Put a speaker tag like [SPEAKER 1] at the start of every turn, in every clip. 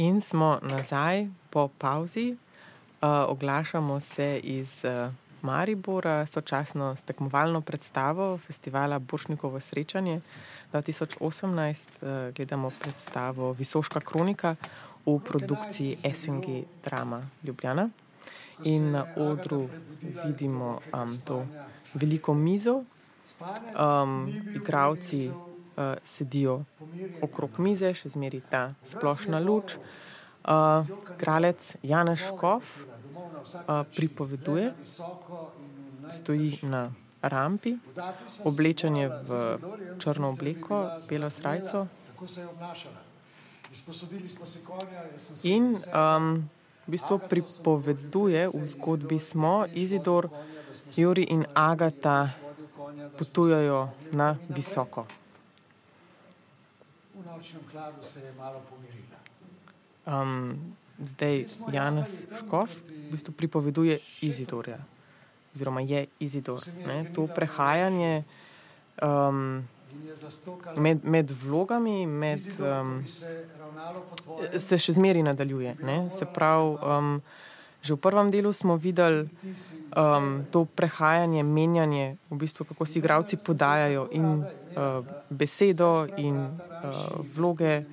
[SPEAKER 1] In smo nazaj po pauzi, uh, oglašamo se iz uh, Maribora, sočasno s tekmovalno predstavo festivala Boršnikovo srečanje 2018. Uh, gledamo predstavo Visoška kronika v produkciji SNG Drama Ljubljana. In na odru vidimo um, to veliko mizo, um, igravci uh, sedijo okrog mize, še zmeri ta splošna luč. Uh, kralec Janeš Škov uh, pripoveduje, stoji na rampi, oblečen je v črno obleko, belo srajco. In um, v bistvu pripoveduje v zgodbi smo, Izidor, Juri in Agata potujajo na visoko. Um, zdaj Janes Škov v bistvu pripoveduje Izidorja, oziroma je Izidor. Ne? To prehajanje um, med, med vlogami med, um, se še zmeraj nadaljuje. Ne? Se pravi, um, že v prvem delu smo videli um, to prehajanje, menjanje, v bistvu, kako si igravci podajajo in uh, besedo in uh, vloge.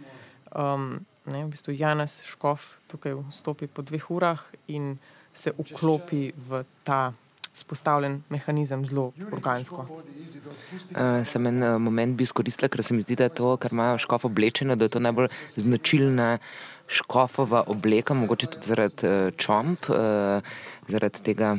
[SPEAKER 1] Um, ne, v bistvu Janes Škov tukaj vstopi po dveh urah in se vklopi v ta spostavljen mehanizem zelo organsko.
[SPEAKER 2] Uh, sem en moment bi izkoristila, ker se mi zdi, da to, kar ima škof oblečeno, da je to najbolj značilna škofova obleka, mogoče tudi zaradi uh, čomp, uh, zaradi tega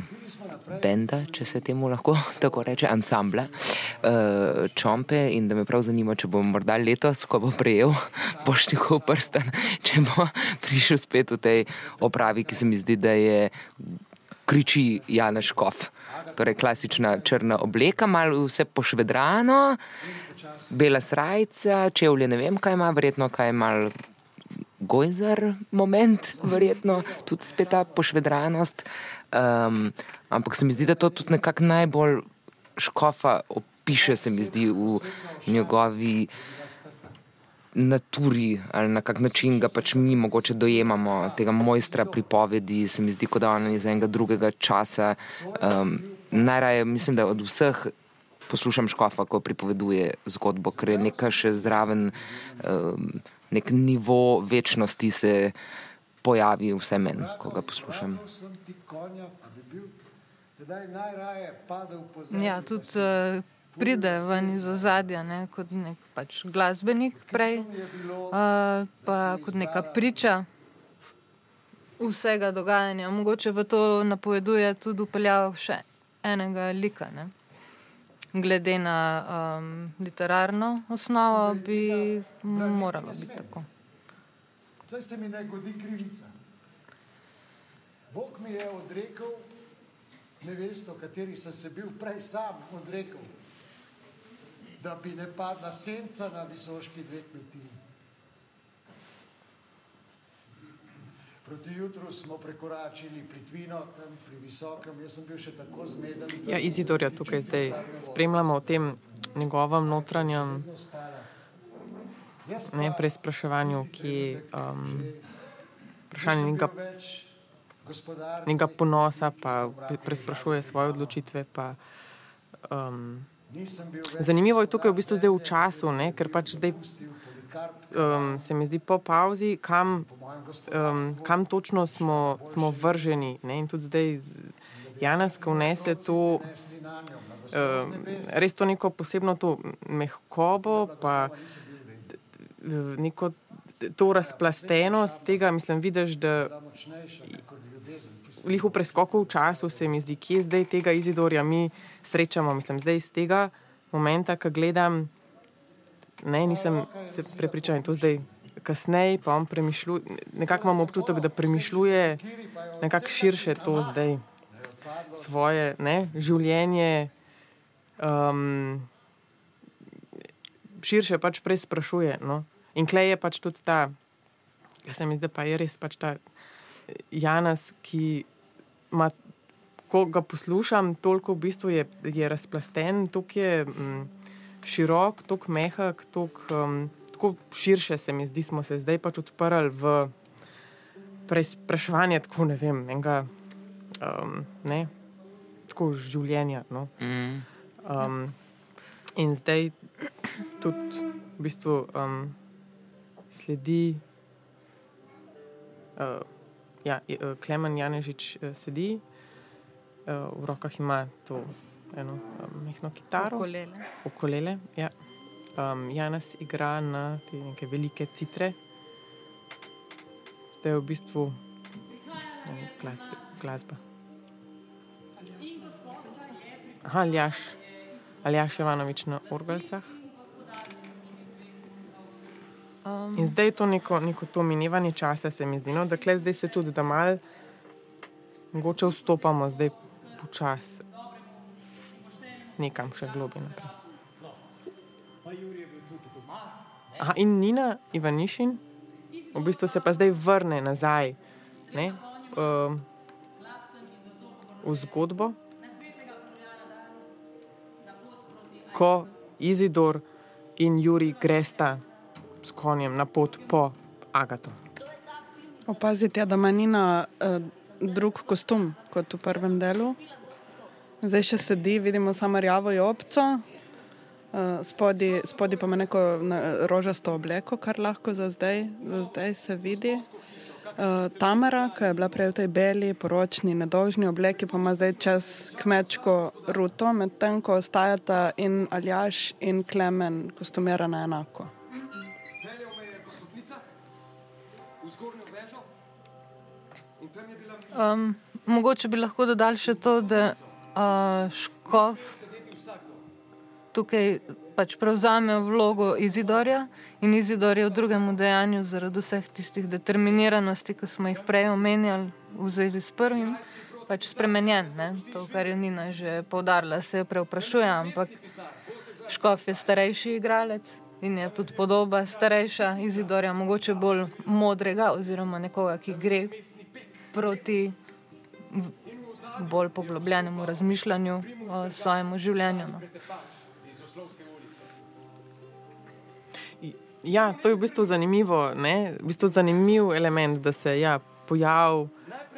[SPEAKER 2] benda, če se temu lahko tako reče, ansambla, uh, čompe in da me prav zanima, če bom morda letos, ko bo prejel poštnikov prsten, če bo prišel spet v tej opravi, ki se mi zdi, da je kriči Janeš Kof. Torej, klasična črna obleka, malo vse pošvedrano, bela srajca, čevlje, ne vem, kaj ima, verjetno kaj ima. Gojzer moment, verjetno tudi spet ta pošvedranost. Um, ampak se mi zdi, da to tudi nekako najbolj škofa opiše, se mi zdi v njegovi naturi ali na kak način ga pač mi mogoče dojemamo, tega mojstra pripovedi, se mi zdi, kot da on iz enega drugega časa. Um, najraje mislim, da od vseh poslušam škofa, ko pripoveduje zgodbo, ker je nekaj še zraven, um, nek nivo večnosti se pojavi vse meni, ko ga poslušam.
[SPEAKER 3] Ja, tudi uh, pride ven iz ozadja, ne, kot nek pač glasbenik, prej, uh, pa kot neka priča vsega dogajanja. Mogoče pa to napoveduje tudi upeljavo še enega lika. Ne. Glede na um, literarno osnovo, bi moralo biti tako. Zdaj se mi ne godi krivica. Bog mi je odrekel nevesto, kateri sem se bil prej sam odrekel da bi ne padla senca na visoški dve kmetiji. Proti jutru smo prekoračili Plitvino, tam pri visokem, jaz sem bil še tako zmeden.
[SPEAKER 1] Ja, Izidorja tukaj zdaj spremljamo v tem njegovem notranjem ne, preizpraševanju, ki um, vprašanje njega, njega ponosa, pa preizprašuje svoje odločitve, pa um, Zanimivo je tukaj v bistvu zdaj v času, ne? ker pač zdaj um, se mi zdi po pauzi, kam, um, kam točno smo, smo vrženi. Ne? In tudi zdaj Janes, ko vnese to, um, res to neko posebno to mehkobo, pa neko to razplastenost tega, mislim, vidiš, da v preskoku v času se mi zdi, kje zdaj tega izidorja mi srečamo. Mislim, zdaj iz tega momenta, ko gledam, ne, nisem se prepričal in to zdaj kasneje, pa on premišljuje, nekako imam občutek, da premišljuje nekako širše to zdaj svoje ne, življenje. Um, širše pač prej sprašuje. No. In klej je pač tudi ta, ki se mi zdi, da je res pač ta Janas, ki ima ko ga poslušam, toliko v bistvu je, je razplasten, toliko je m, širok, toliko mehak, toliko um, širše se mi zdi, smo se zdaj pač odprli v preizpraševanje, tako ne vem, enega, um, ne, tako življenja. No.
[SPEAKER 2] Mm.
[SPEAKER 1] Um, in zdaj tudi v bistvu um, sledi, uh, ja, uh, Klemen Janežič uh, sedi, uh, v rokah ima to eno um, mehko kitaro,
[SPEAKER 3] Ukulele.
[SPEAKER 1] ukulele. Ja. Um, Janes igra na te neke velike citre, zdaj je v bistvu vem, glasbe, glasba. Aha, Aljaš, Aljaš Jovanovič na orgalcah.
[SPEAKER 3] Um,
[SPEAKER 1] In zdaj je to neko, neko to minevanje časa, se mi zdi. No? Dakle, zdaj se čudi, da mal mogoče vstopamo, zdaj počasi nekam še globje naprej. Aha, in Nina Ivanišin, v bistvu se pa zdaj vrne nazaj ne, um, v zgodbo, ko Izidor in Juri gresta s konjem na pot po Agato.
[SPEAKER 4] Opazite, da ima Nina uh, drug kostum kot v prvem delu. Zdaj še sedi, vidimo samo rjavo jopco, uh, spodi, spodi pa ima neko rožasto obleko, kar lahko za zdaj, za zdaj se vidi. Uh, Tamara, ki je bila prej v tej beli, poročni, nedolžni obleki, pa ima zdaj čez kmečko ruto, medtem ko ostajata in Aljaš in Klemen kostumirana enako.
[SPEAKER 3] Um, mogoče bi lahko dodali še to, da Škof tukaj pač prevzame vlogo Izidorja in Izidor je v drugem dejanju zaradi vseh tistih determiniranosti, ki smo jih prej omenjali v zvezi s prvim, pač spremenjen. Ne? To, kar je Nina že povdarila, se preoprašuje, ampak Škof je starejši igralec. In je tudi podoba starejša Izidorja, mogoče bolj modrega, oziroma nekoga, ki gre proti bolj poglobljenemu razmišljanju o svojem življenju. No.
[SPEAKER 1] Ja, to je v bistvu zanimivo, v bistvu zanimiv element, da se ja, pojav.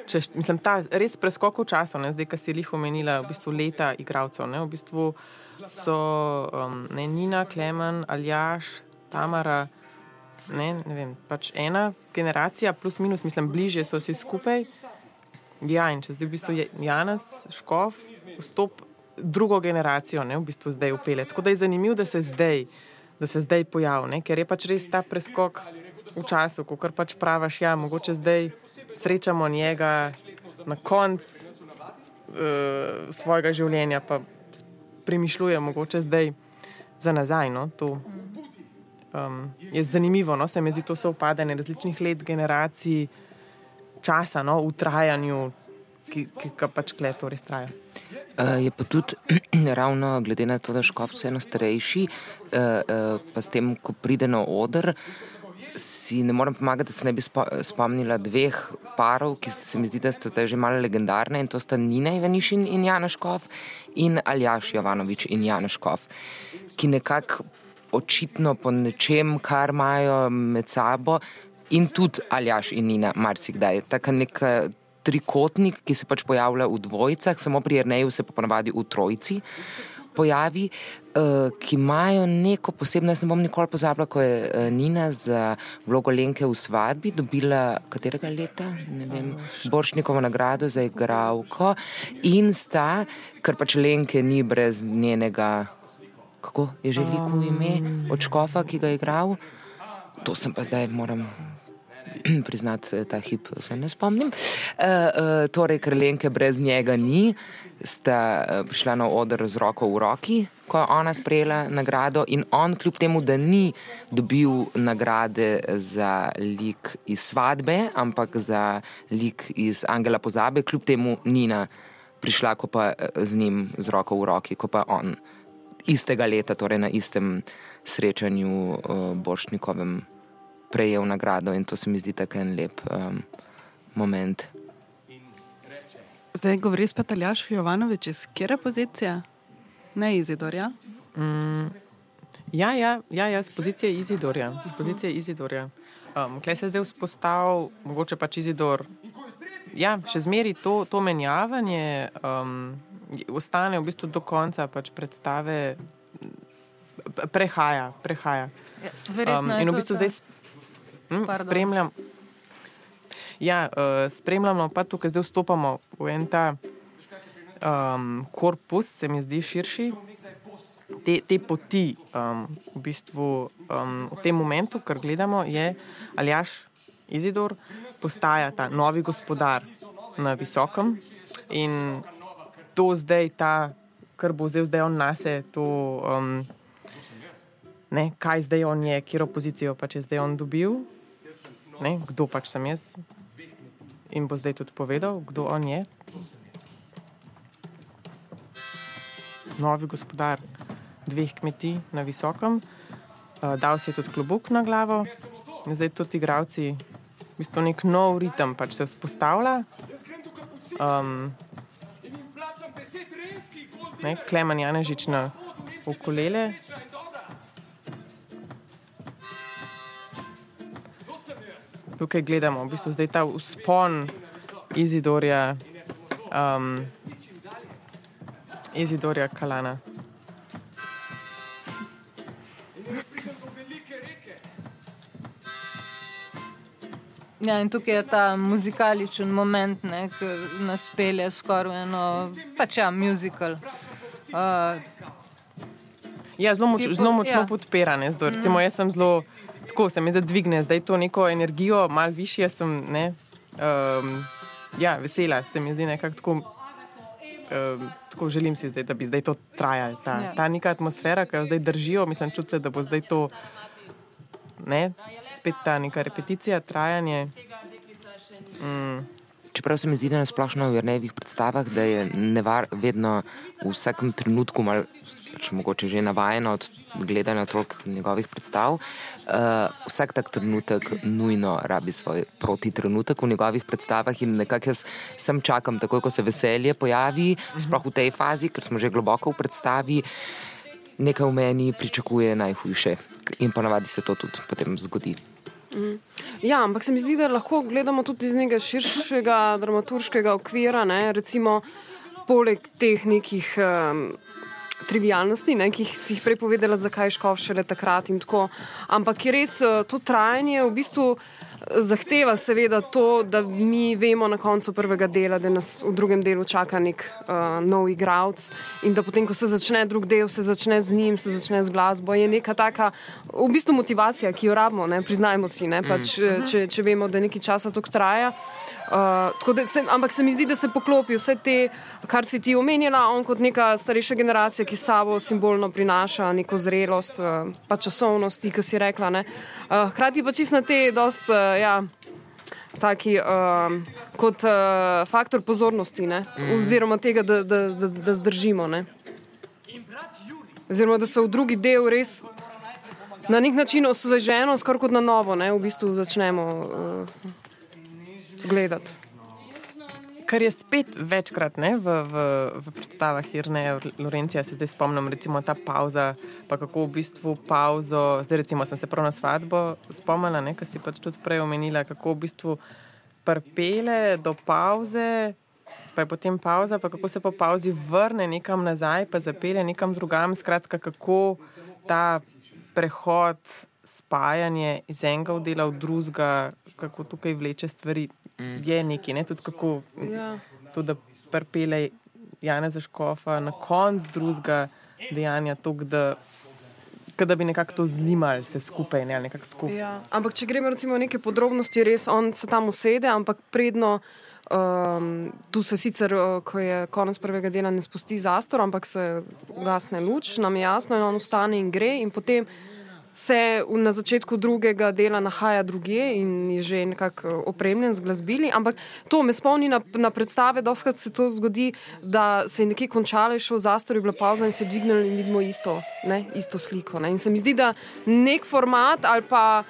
[SPEAKER 1] Če, mislim, ta res preskok v času, ne, zdaj, ki si jih omenila, v bistvu leta igralcev. V bistvu so um, ne, Nina, Klemen, Aljaš, Tamara, ne, ne vem, pač ena generacija, plus minus, mislim, bliže so vsi skupaj. Ja, in če zdaj v bistvu Janes, Škof, vstop drugo generacijo, ne, v bistvu zdaj upele. Tako da je zanimivo, da se zdaj, da se zdaj pojavi, ne, ker je pač res ta preskok v času, ko kar pač praviš, ja, mogoče zdaj srečamo njega na koncu uh, svojega življenja, pa premišljuje mogoče zdaj za nazaj. No, to, um, je zanimivo, no, se mi zdi to sovpadanje različnih let, generacij, časa, no, v trajanju, ki, ga pač kleto res traja.
[SPEAKER 2] Uh, je pa tudi ravno glede na to, da je škof vseeno starejši, uh, uh, pa s tem, ko pride na oder, si ne morem pomagati, da se ne bi spo spomnila dveh parov, ki se mi zdi, da sta že malo legendarne in to sta Nina Ivanišin in Jana Škof in Aljaš Jovanovič in Jana Škof, ki nekako očitno po nečem, kar imajo med sabo in tudi Aljaš in Nina marsikdaj. Taka neka trikotnik, ki se pač pojavlja v dvojicah, samo pri Erneju se pa ponavadi v trojici pojavi, uh, ki imajo neko posebno. Jaz ne bom nikoli pozabila, ko je uh, Nina za vlogo Lenke v svadbi dobila katerega leta, ne vem, Boršnikovo nagrado za igralko in sta, ker pač Lenke ni brez njenega, kako je že liko ime, od Škofa, ki ga je igral. To sem pa zdaj moram priznati, eh, ta hip se ne spomnim. Uh, uh, torej, ker Lenke brez njega ni, sta uh, prišla na oder z roko v roki, ko je ona sprejela nagrado, in on, kljub temu, da ni dobil nagrade za lik iz svadbe, ampak za lik iz Angela Pozabe, kljub temu Nina prišla, ko pa eh, z njim z roko v roki, ko pa on istega leta, torej na istem srečanju uh, Boršnikovem prejel nagrado in to se mi zdi tako en lep um, moment.
[SPEAKER 4] Zdaj govori spet Aljaš Jovanovič iz kere pozicije? Ne Izidorja.
[SPEAKER 1] Ja, ja, ja, ja z pozicije Izidorja. Z pozicije Izidorja. Um, Klej se je zdaj vzpostavil, mogoče pač Izidor. Ja, še zmeri to, to menjavanje um, ostane v bistvu do konca pač predstave, prehaja. prehaja.
[SPEAKER 3] Ja, verjetno je
[SPEAKER 1] in v bistvu zdaj hm,
[SPEAKER 3] Pardon.
[SPEAKER 1] spremljam. Ja, uh, spremljamo pa tukaj, zdaj vstopamo v en ta um, korpus, se mi zdi širši. Te, te poti, um, v bistvu um, v tem momentu, kar gledamo, je Aljaš Izidor, postaja ta novi gospodar na visokem in to zdaj, ta, kar bo zdaj on nase, to, um, ne, kaj zdaj on je, kjer opozicijo pač je zdaj on dobil, ne, kdo pač sem jaz. In bo zdaj tudi povedal, kdo on je. Novi gospodar dveh kmetij na visokem, uh, dal si je tudi klobuk na glavo, in zdaj tudi igravci, v bistvu nek nov ritem pač se vzpostavlja. Um, ne, Klemen Janežič na ukulele. Tukaj gledamo, v bistvu zdaj ta vzpon Izidorja, um, Izidorja Kalana.
[SPEAKER 3] Ja, in tukaj je ta muzikaličen moment, ki nas pelje skoraj eno, pač ja, muzikal. Uh,
[SPEAKER 1] Ja, zelo, moč, zelo močno
[SPEAKER 3] ja.
[SPEAKER 1] podpira. ne, zdaj, Recimo, jaz sem zelo, tako se mi zdaj dvigne, zdaj to neko energijo, malo više sem, ne, um, ja, vesela, se mi zdi nekako tako. Um, tako želim si zdaj, da bi zdaj to trajalo. Ta,
[SPEAKER 3] Ja.
[SPEAKER 1] ta neka atmosfera, ki jo zdaj držijo, mislim, čuti se, da bo zdaj to ne, spet ta neka repeticija, trajanje.
[SPEAKER 2] Čeprav se mi zdi, da na splošno v Jrnevih predstavah, da je nevar vedno v vsakem trenutku, mal, pač mogoče že navajeno od gledanja toliko njegovih predstav, uh, vsak tak trenutek nujno rabi svoj protitrenutek v njegovih predstavah in nekako jaz sem čakam, takoj ko se veselje pojavi, sploh v tej fazi, ker smo že globoko v predstavi, nekaj v meni pričakuje najhujše in ponavadi se to tudi potem zgodi.
[SPEAKER 5] Ja, ampak se mi zdi, da lahko gledamo tudi iz nekega širšega dramaturškega okvira, ne? recimo poleg teh nekih um, trivialnosti, ne? ki si jih prej povedala, zakaj je škov šele takrat in tako. Ampak je res uh, to trajanje v bistvu. Zahteva seveda to, da mi vemo na koncu prvega dela, da nas v drugem delu čaka nek uh, nov igralec in da potem, ko se začne drug del, se začne z njim, se začne z glasbo. Je neka taka, v bistvu motivacija, ki jo rabimo, ne? priznajmo si, ne? pač, mm. če, če vemo, da nekaj časa to traja. Uh, tako da se, ampak se mi zdi, da se poklopi vse te, kar si ti omenjala, on kot neka starejša generacija, ki sabo simbolno prinaša neko zrelost, uh, pa časovnost, ki si rekla. ne. Uh, Hkrati pa čist na te, dost, uh, ja, taki, um, kot uh, faktor pozornosti, ne? oziroma tega, da, da, da, da zdržimo. Ne? Oziroma, da se v drugi del res na nek način osveženo, skoraj kot na novo, ne? v bistvu začnemo uh, gledati.
[SPEAKER 1] Kar je spet večkrat ne, v, v, v predstavah Irneja Lorencija, se zdaj spomnim, recimo ta pauza, pa kako v bistvu pauzo, zdaj recimo sem se prav na svatbo spomnila, kar si pač tudi prej omenila, kako v bistvu prpele do pauze, pa je potem pauza, pa kako se po pauzi vrne nekam nazaj, pa zapelje nekam drugam, skratka, kako ta prehod, spajanje iz enega dela v drugega, kako tukaj vleče stvari, mm. je nekaj, ne? tudi kako
[SPEAKER 5] Ja.
[SPEAKER 1] to, da prpele Jana Zaškofa na konc drugega dejanja, tok, da, ke da bi nekako to zlimali vse skupaj. Ne, ali nekako tako.
[SPEAKER 5] Ja. Ampak, če gremo recimo v neke podrobnosti, res on se tam usede, ampak predno. Um, tu se sicer, uh, ko je konec prvega dela, ne spusti zastor, ampak se ugasne luč, nam je jasno, in on vstane in gre. In potem se v, na začetku drugega dela nahaja druge in je že nekako uh, opremljen z glasbili. Ampak to me spomni na, na predstave, doskrat se to zgodi, da se je nekje končalo, šel zastor, je bila pauza in se je dvignil in vidimo isto, ne, isto sliko. Ne. In se mi zdi, da nek format ali pa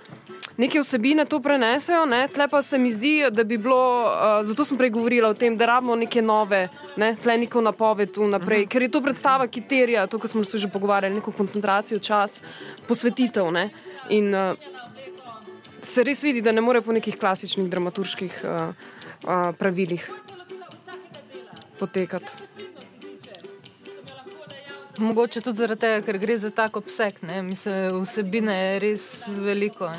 [SPEAKER 5] neke vsebine to prenesejo, ne? tle pa se mi zdi, da bi bilo, uh, zato sem prej govorila o tem, da rabimo neke nove, ne? tle neko napoved vnaprej, ker je to predstava, ki terja, to, kar smo se že pogovarjali, neko koncentracijo, čas, posvetitev. Ne? In uh, se res vidi, da ne more po nekih klasičnih dramaturških uh, uh, pravilih potekati.
[SPEAKER 3] Mogoče tudi zaradi tega, ker gre za tak obseg. Mislim, vsebine je res veliko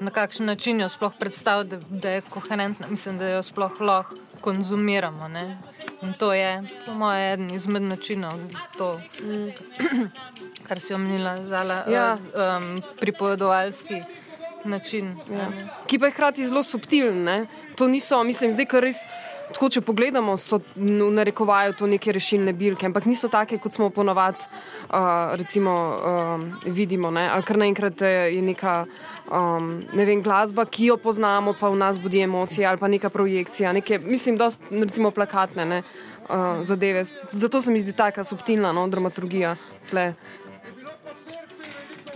[SPEAKER 3] na kakšen način jo sploh predstaviti, da, da je koherentna, mislim, da jo sploh lahko konzumiramo. Ne. In to je, po mojem, eden izmed načinov, to, kar si omenila, zala,
[SPEAKER 5] Ja.
[SPEAKER 3] um, pripovedovalski način.
[SPEAKER 5] Ja. Ki pa je hkrati zelo subtilen. Ne? To niso, mislim, zdaj, kar res. Tako, če pogledamo, so v narekovaju to neke rešilne bilke, ampak niso take, kot smo ponovadi uh, recimo, um, vidimo. Ne? Ali kar naenkrat eh, je neka um, ne vem, glasba, ki jo poznamo, pa v nas budi emocije, ali pa neka projekcija, neke, mislim, dost, recimo plakatne ne? uh, zadeve. Zato se mi zdi taka subtilna no, dramaturgija tle.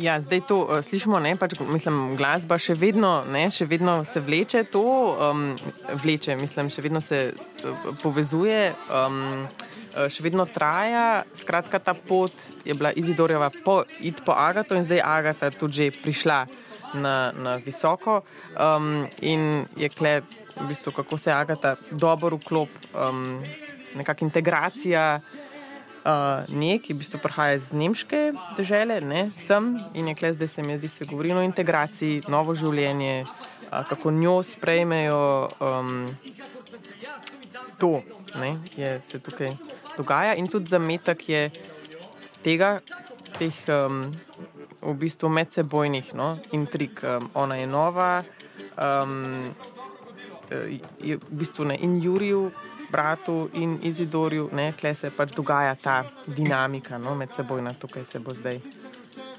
[SPEAKER 1] Ja, zdaj to uh, slišimo, ne, pač, mislim, glasba še vedno, ne, še vedno se vleče, to um, vleče, mislim, še vedno se uh, povezuje, um, še vedno traja. Skratka, ta pot je bila Izidorjeva po, iti po Agato in zdaj Agata tudi že prišla na, na visoko um, in je kle, v bistvu, kako se Agata dobro vklop, um, nekakšna integracija uh, nje, ki v bistvu prihaja iz nemške države, ne sem in je kle zdaj se mi zdi, se govori o integraciji, novo življenje, uh, kako njo sprejmejo. Um, to ne, je, se tukaj dogaja in tudi zametek je tega, teh um, v bistvu medsebojnih no, intrig. Um, ona je nova. Um, je v bistvu ne, in Juriju, bratu in Izidorju, ne, kle se pač dogaja ta dinamika no, medsebojna, tukaj se bo zdaj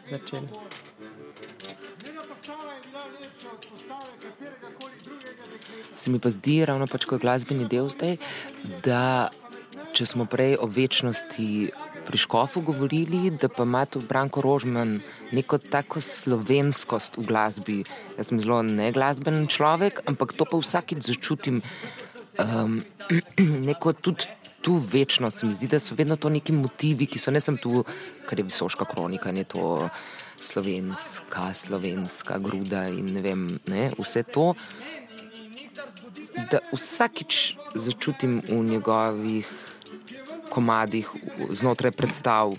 [SPEAKER 1] začela.
[SPEAKER 2] Se mi pa zdi, ravno pač kot glasbeni del zdaj, da če smo prej o večnosti pri Škofu govorili, da pa ima tu Branko Rožman neko tako slovenskost v glasbi. Jaz sem zelo neglasben človek, ampak to pa vsakič začutim um, neko tudi. Tu večnost, se mi zdi, da so vedno to neki motivi, ki so ne samo tu, kar je visoka kronika, ne to slovenska, slovenska gruda in ne vem, ne, vse to. Da vsakič začutim v njegovih komadih, znotraj predstav,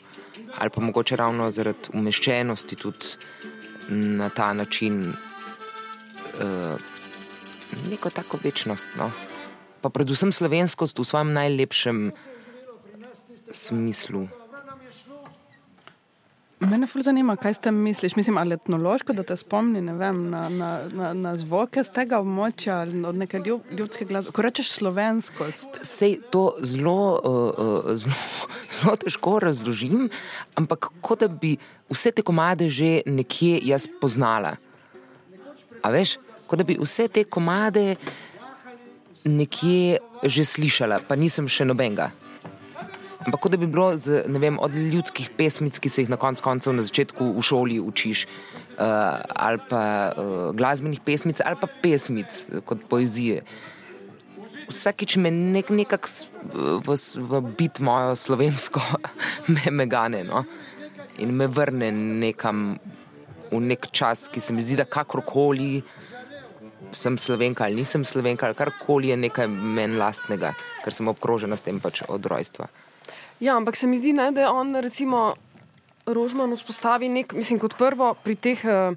[SPEAKER 2] ali pa mogoče ravno zaradi umeščenosti tudi na ta način, uh, neko tako večnost. No. Pa predvsem slovenskost v svojem najlepšem smislu.
[SPEAKER 4] Mene ful zanima, kaj ste misliš. Mislim, ali etnološko, da te spomni ne vem, na, na, na, na zvoke z tega območja, ali od neke ljub, ljudske glasbe. Ko rečeš slovenskost,
[SPEAKER 2] Sej to zelo, uh, uh, zelo, zelo težko razložim, ampak kot da bi vse te komade že nekje jaz poznala. A veš, kot da bi vse te komade nekje že slišala, pa nisem še nobenega. Ampak kot da bi bilo z, vem, od ljudskih pesmic, ki se jih na koncu koncev na začetku v šoli učiš, uh, ali pa uh, glasbenih pesmic, ali pa pesmic eh, kot poezije. Vsakič me nek, nekako v, s- v bit mojo slovensko me, me gane no? in me vrne nekam v nek čas, ki se mi zdi, da kakorkoli sem slovenka ali nisem slovenka ali karkoli je nekaj meni lastnega, ker sem obkrožena s tem pač od rojstva.
[SPEAKER 5] Ja, ampak se mi zdi, ne, da on, recimo, Rožman vzpostavi nek, mislim, kot prvo pri teh, uh,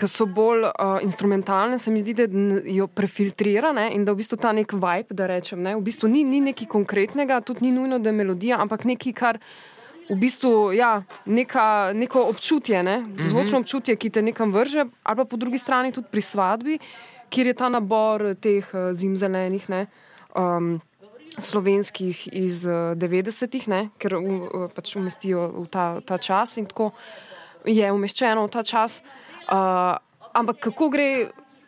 [SPEAKER 5] ki so bolj uh, instrumentalne, se mi zdi, da jo prefiltrira ne, in da v bistvu ta nek vibe, da rečem, ne, v bistvu ni, ni nekaj konkretnega, tudi ni nujno, da je melodija, ampak nekaj, kar. V bistvu ja, neka, neko občutje, ne? zvočno občutje, ki te nekam vrže, ali pa po drugi strani tudi pri svadbi, kjer je ta nabor teh uh, zimzelenih, ne, um, slovenskih iz uh, 90-ih, ne, ker uh, pač umestijo v ta, ta čas in tako je umeščeno v ta čas. Uh, ampak kako gre,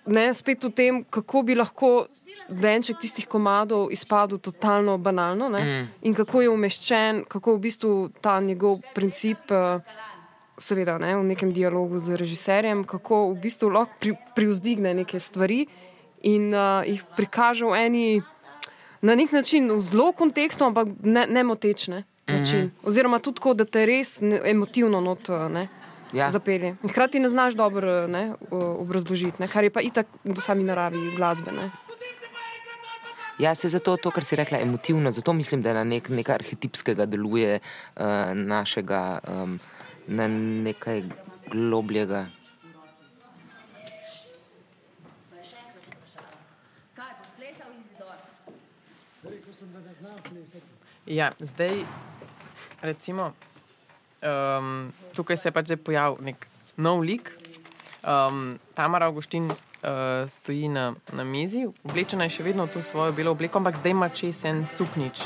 [SPEAKER 5] ne, spet v tem, kako bi lahko venček tistih komadov izpadel totalno banalno ne, mm. in kako je umeščen, kako v bistvu ta njegov princip. Uh, Seveda, ne, v nekem dialogu z režiserjem, kako v bistvu lahko pri, privzdigne neke stvari in uh, jih prikaže v eni, na nek način, v zelo kontekstu, ampak ne, ne motečne način. Oziroma tudi tako, da te res ne, emotivno not, uh, ne,
[SPEAKER 2] Ja.
[SPEAKER 5] zapelje. In hkrati ne znaš dobro ne, o- obrazložiti, ne, kar je pa itak do sami naravi glasbe. Ne.
[SPEAKER 2] Ja, se zato to, kar si rekla, emotivno, zato mislim, da na nek, nekaj arhetipskega deluje uh, našega, um, na nekaj globljega.
[SPEAKER 1] Ja, zdaj, recimo, um, tukaj se je pač že pojavil nek nov lik. Um, Tamara Augustin uh, stoji na, na mizi, oblečena je še vedno v to svojo belo obleko, ampak zdaj ima čez en suknič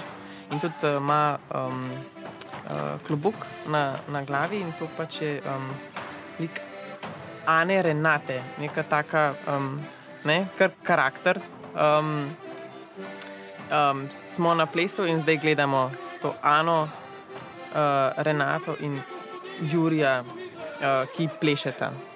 [SPEAKER 1] in tudi uh, ima um, uh, klobuk na, na glavi in to pač je um, lik Ane Renate, neka taka, um, ne, kar karakter. Um, um, smo na plesu in zdaj gledamo to Ano, uh, Renato in Jurija, uh, ki plešeta.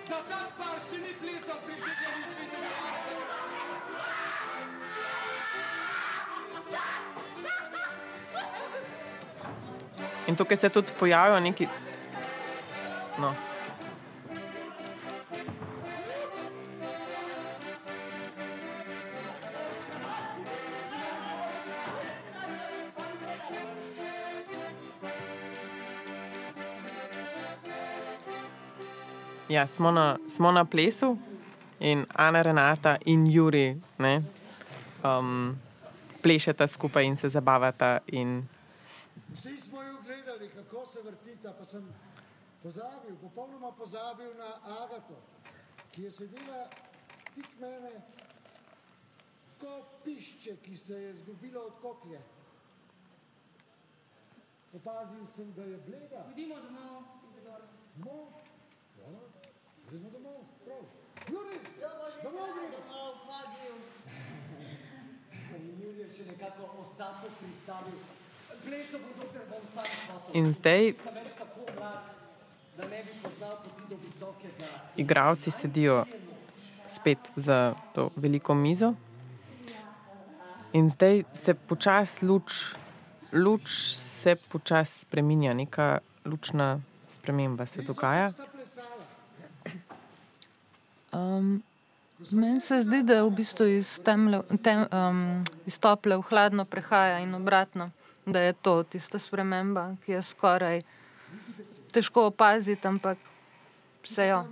[SPEAKER 1] In tukaj se tudi pojavijo neki. No. Ja, smo, na, smo na plesu in Ana Renata in Juri ne, um, plešeta skupaj in se zabavata. In
[SPEAKER 6] Vsi smo gledali, kako se vrtita, pa sem pozabil, popolnoma pozabil na Agato, ki je sedela tik mene, kot pišče, ki se je zgubilo od koklje. Opazil sem, da je bleda. Idimo domov, Izidor. Domov? Ja, gremo domov, prav. Juri, domov gremo.
[SPEAKER 1] In zdaj igravci sedijo spet za to veliko mizo. In zdaj se počasi luč, luč se počasi spreminja, neka lučna sprememba se dogaja.
[SPEAKER 3] Um, Meni se zdi, da v bistvu iz, temle, tem, um, iz tople v hladno prehaja in obratno, da je to tista sprememba, ki je skoraj težko opaziti, ampak se jo.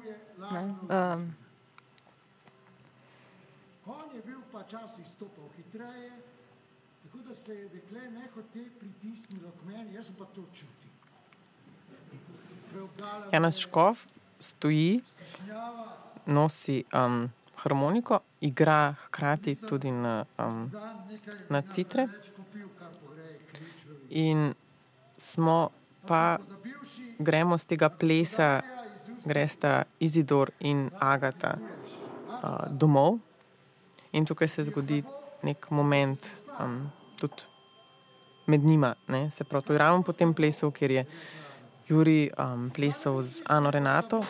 [SPEAKER 3] Ne? Um,
[SPEAKER 6] On je bil pa časih stopal hitreje, tako da se je dekle nehote pritisnilo k meni, jaz sem pa to čutil. Preobdala
[SPEAKER 1] Janes Škov stoji, nosi um, harmoniko, igra hkrati tudi na, um, na citre. In smo pa, gremo z tega plesa, gresta Izidor in Agata uh, domov. In tukaj se zgodi nek moment, um, tudi med njima. Ne? Se pravi, to je ravno po tem plesu, kjer je Juri um, plesal z Ano Renato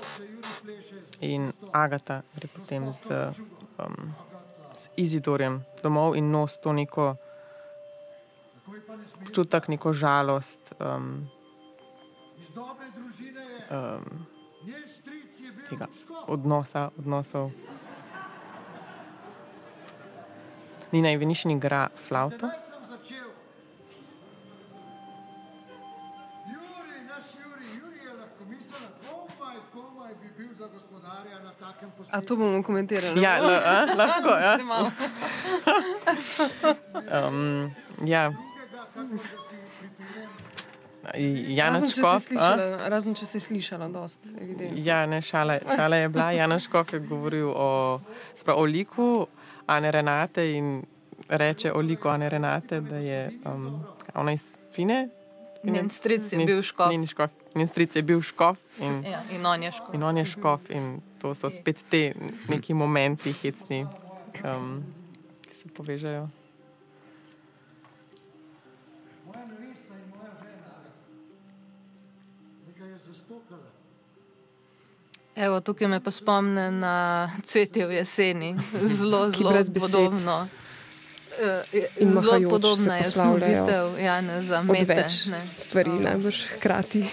[SPEAKER 1] in Agata gre potem z, um, z Izidorjem domov in nos to neko občutek, neko žalost. Um,
[SPEAKER 6] iz dobre družine je,
[SPEAKER 1] um, tega odnosa, odnosov. Nina Ivanišin igra
[SPEAKER 6] takem
[SPEAKER 5] A to bomo komentirali?
[SPEAKER 1] Ja, l, a, lahko. Ja. Um, ja.
[SPEAKER 5] Če si
[SPEAKER 1] Škof. a?
[SPEAKER 5] slišala, razen če si slišala, dost, evidentno.
[SPEAKER 1] Ja, ne, šala, šala je bila. Janez Škof je govoril o, sprav, o liku Ane Renate in reče o liku Ane Renate, da je um, ona iz Fine.
[SPEAKER 3] Njen stric je
[SPEAKER 1] Ni-
[SPEAKER 3] bil škof.
[SPEAKER 1] Njen, škof, njen stric je bil škof in,
[SPEAKER 3] ja, in on je škof.
[SPEAKER 1] in on je škof. In to so spet te neki momenti hecni, um, ki se povežejo.
[SPEAKER 3] Evo, tukaj me pa spomne na cvetje v jeseni, zelo, zelo podobno. Je-
[SPEAKER 5] In
[SPEAKER 3] Zelo podobna je snubitev Janeza Mete.
[SPEAKER 5] več
[SPEAKER 3] ne.
[SPEAKER 5] stvari najbrž hkrati.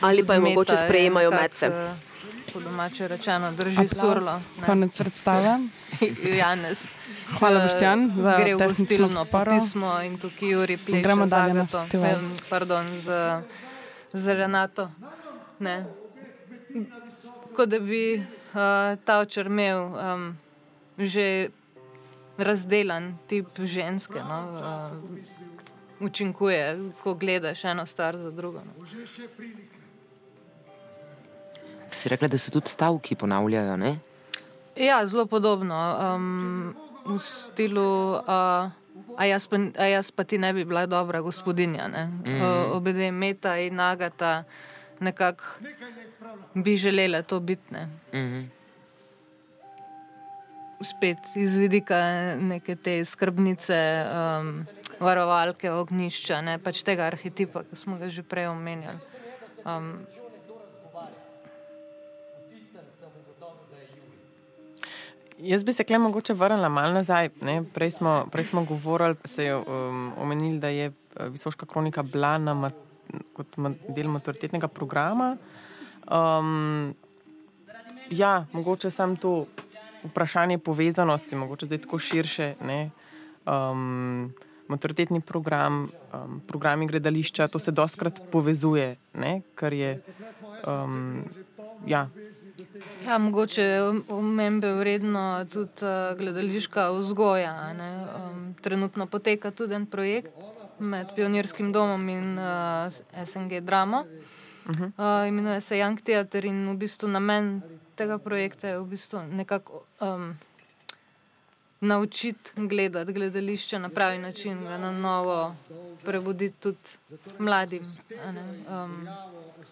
[SPEAKER 7] Ali pa jo mogoče
[SPEAKER 3] je
[SPEAKER 7] sprejemajo
[SPEAKER 3] nekako,
[SPEAKER 7] med se.
[SPEAKER 3] eh, Po domače rečeno, drži surlo. ne.
[SPEAKER 4] Konec predstave.
[SPEAKER 3] Janez.
[SPEAKER 4] Hvala,
[SPEAKER 3] eh,
[SPEAKER 4] Boštjan, za
[SPEAKER 3] Gre v gostilno
[SPEAKER 4] podporo.
[SPEAKER 3] pismo in tukaj Juri pleše
[SPEAKER 4] Gremo dalje na festival.
[SPEAKER 3] Pardon, z, z Renato. Ne. Kot da bi uh, ta očer imel um, že razdelan tip ženske. No, uh, učinkuje, ko gledaš eno stvar za drugo. No.
[SPEAKER 2] Si rekla, da se tudi stavki ponavljajo, ne?
[SPEAKER 3] Ja, zelo podobno. Um, v stilu, uh, a, jaz pa, a jaz pa ti ne bi bila dobra gospodinja. Mm. Uh, obe dve meta in nagata nekako bi želele to biti. Ne?
[SPEAKER 2] Mhm.
[SPEAKER 3] Spet iz vidika neke te skrbnice, um, varovalke, ognišča, ne? pač tega arhetipa, ki smo ga že prej omenjali. Um,
[SPEAKER 1] Jaz bi se kle mogoče vrnila malo nazaj. Ne? Prej smo, prej smo govorili, se je um, omenili, da je eh, Visoška kronika bila na mat, kot del maturitetnega programa. Um, ja, mogoče sam to vprašanje povezanosti, mogoče zdaj tako širše. Ne? Um, maturitetni program, um, programi gledališča, to se dostkrat povezuje, ne? kar je. Um, ja,
[SPEAKER 3] Ja, mogoče je omembe vredno tudi uh, gledališka vzgoja. ne. Um, trenutno poteka tudi en projekt med Pionirskim domom in uh, SNG Dramo. Uh -huh. uh, imenuje se Young Theater in v bistvu namen tega projekta je v bistvu nekako um, naučiti gledati gledališče na pravi način, ga na novo prebuditi tudi mladim. Um,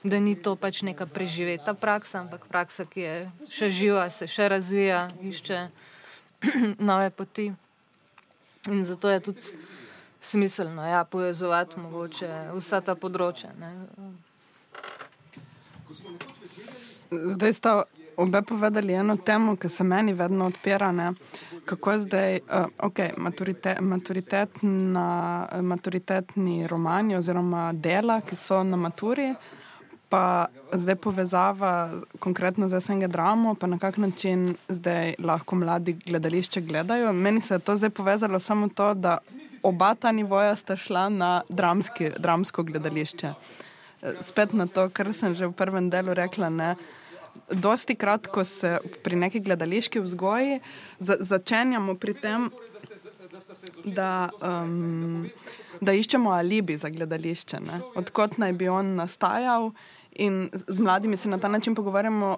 [SPEAKER 3] da ni to pač neka preživeta praksa, ampak praksa, ki je še živa, se še razvija, išče nove poti. In zato je tudi smiselno ja, povezovati mogoče vsa ta področja. Ne.
[SPEAKER 4] Zdaj sta obe povedali eno temo, ki se meni vedno odpira. Ne? Kako je zdaj, uh, okay, maturite, maturitetna, maturitetni romani oziroma dela, ki so na maturi, pa zdaj povezava konkretno z SNG dramo, pa na kak način zdaj lahko mladi gledališče gledajo. Meni se je to zdaj povezalo samo to, da oba ta nivoja sta šla na dramski, dramsko gledališče. Spet na to, kar sem že v prvem delu rekla. Ne? Dosti krat, ko se pri neki gledališki vzgoji za, začenjamo pri tem, da, um, da iščemo alibi za gledališče, ne? odkot naj bi on nastajal, in z mladimi se na ta način pogovarjamo.